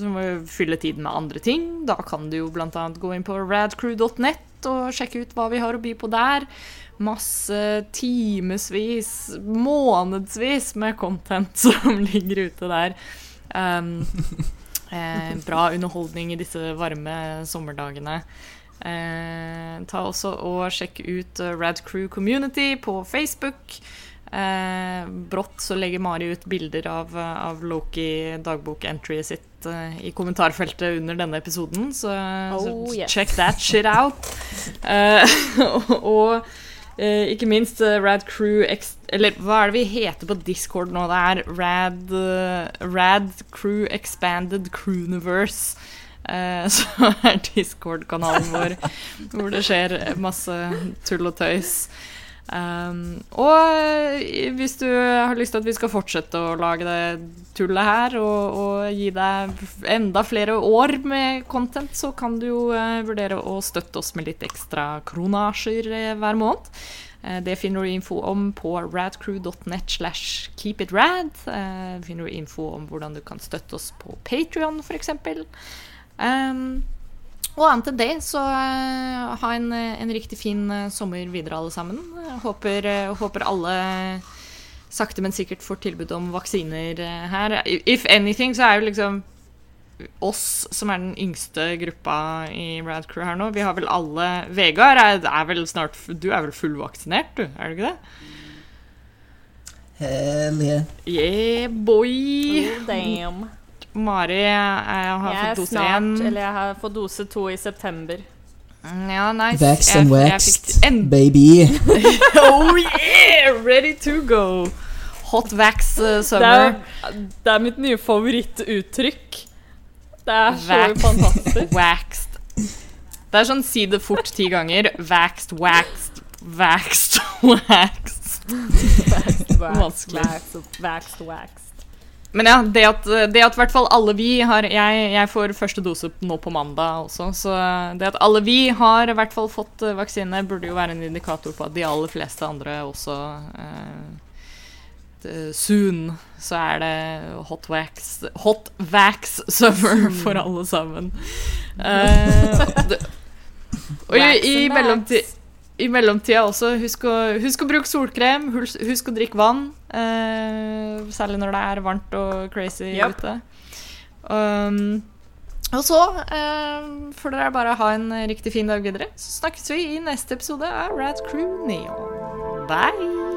Speaker 1: så må vi fylle tiden med andre ting. Da kan du jo bl.a. gå inn på radcrew.net og sjekke ut hva vi har å by på der. Masse timevis, månedsvis med content <laughs> som ligger ute der. Um, <laughs> eh, bra underholdning i disse varme sommerdagene. Eh, ta også og Sjekk ut Rad Crew Community på Facebook. Eh, brått så legger Mari ut bilder av, av Loki dagbok-entryet sitt eh, i kommentarfeltet under denne episoden, så,
Speaker 2: Oh,
Speaker 1: så
Speaker 2: yes.
Speaker 1: check that shit out. Eh, og <laughs> og eh, ikke minst eh, Rad Crew Eller hva er det vi heter på Discord nå? Det er Rad, eh, Rad Crew Expanded Crewniverse. Eh, <laughs> så er Discord-kanalen vår hvor det skjer masse tull og tøys. Um, og eh, hvis du har lyst til at vi skal fortsette å lage det tullet her, og, og gi deg enda flere år med content, så kan du jo uh, vurdere å støtte oss med litt ekstra kronasjer uh, hver måned. Uh, det finner du info om på radcrew.net slash keepitrad. Finner du info om hvordan du kan støtte oss på Patrion, f.eks. Um, og annet enn det, så uh, ha en, eh, en riktig fin eh, sommer videre, alle sammen. Håper, uh, håper alle sakte, men sikkert får tilbud om vaksiner her. If anything, så er jo liksom oss som er den yngste gruppa i Rad Crew her nå. Vi har vel alle Vegard er, er vel snart Du er vel fullvaksinert, du? Er du ikke det?
Speaker 3: Hell yeah.
Speaker 1: Yeah, boy!
Speaker 2: Oh, damn.
Speaker 1: Mari jeg, har
Speaker 2: Jeg
Speaker 1: fått dose én.
Speaker 2: eller jeg har fått dose to i september.
Speaker 1: Ja, nice.
Speaker 3: Vax and waxed, baby. <laughs>
Speaker 1: Oh yeah! Ready to go. Hot wax uh,
Speaker 2: Det er, det er mitt nye favorittuttrykk. Det er så
Speaker 1: Wax.
Speaker 2: fantastisk.
Speaker 1: Waxed. Det er sånn si det fort ti ganger. Waxed, waxed, <laughs> waxed, waxed. Vanskelig.
Speaker 2: Waxed, waxed, waxed.
Speaker 1: Men ja, det at, det at hvert fall alle vi har jeg, jeg får første dose nå på mandag også, så det at alle vi har i hvert fall fått eh, vaksine, burde jo være en indikator på at de aller fleste andre også eh, Soon så er det hot wax Hot wax summer for alle sammen. <laughs> Eh, og i, i, mellomtid. I mellomtida også, husk å, husk å bruke solkrem, husk, å drikke vann. eh, særlig når det er varmt og crazy
Speaker 2: Yep.
Speaker 1: ute. Um, og så uh, får dere bare ha en riktig fin dag videre. Så snakkes vi i neste episode av Rad Crew Neon. Bye!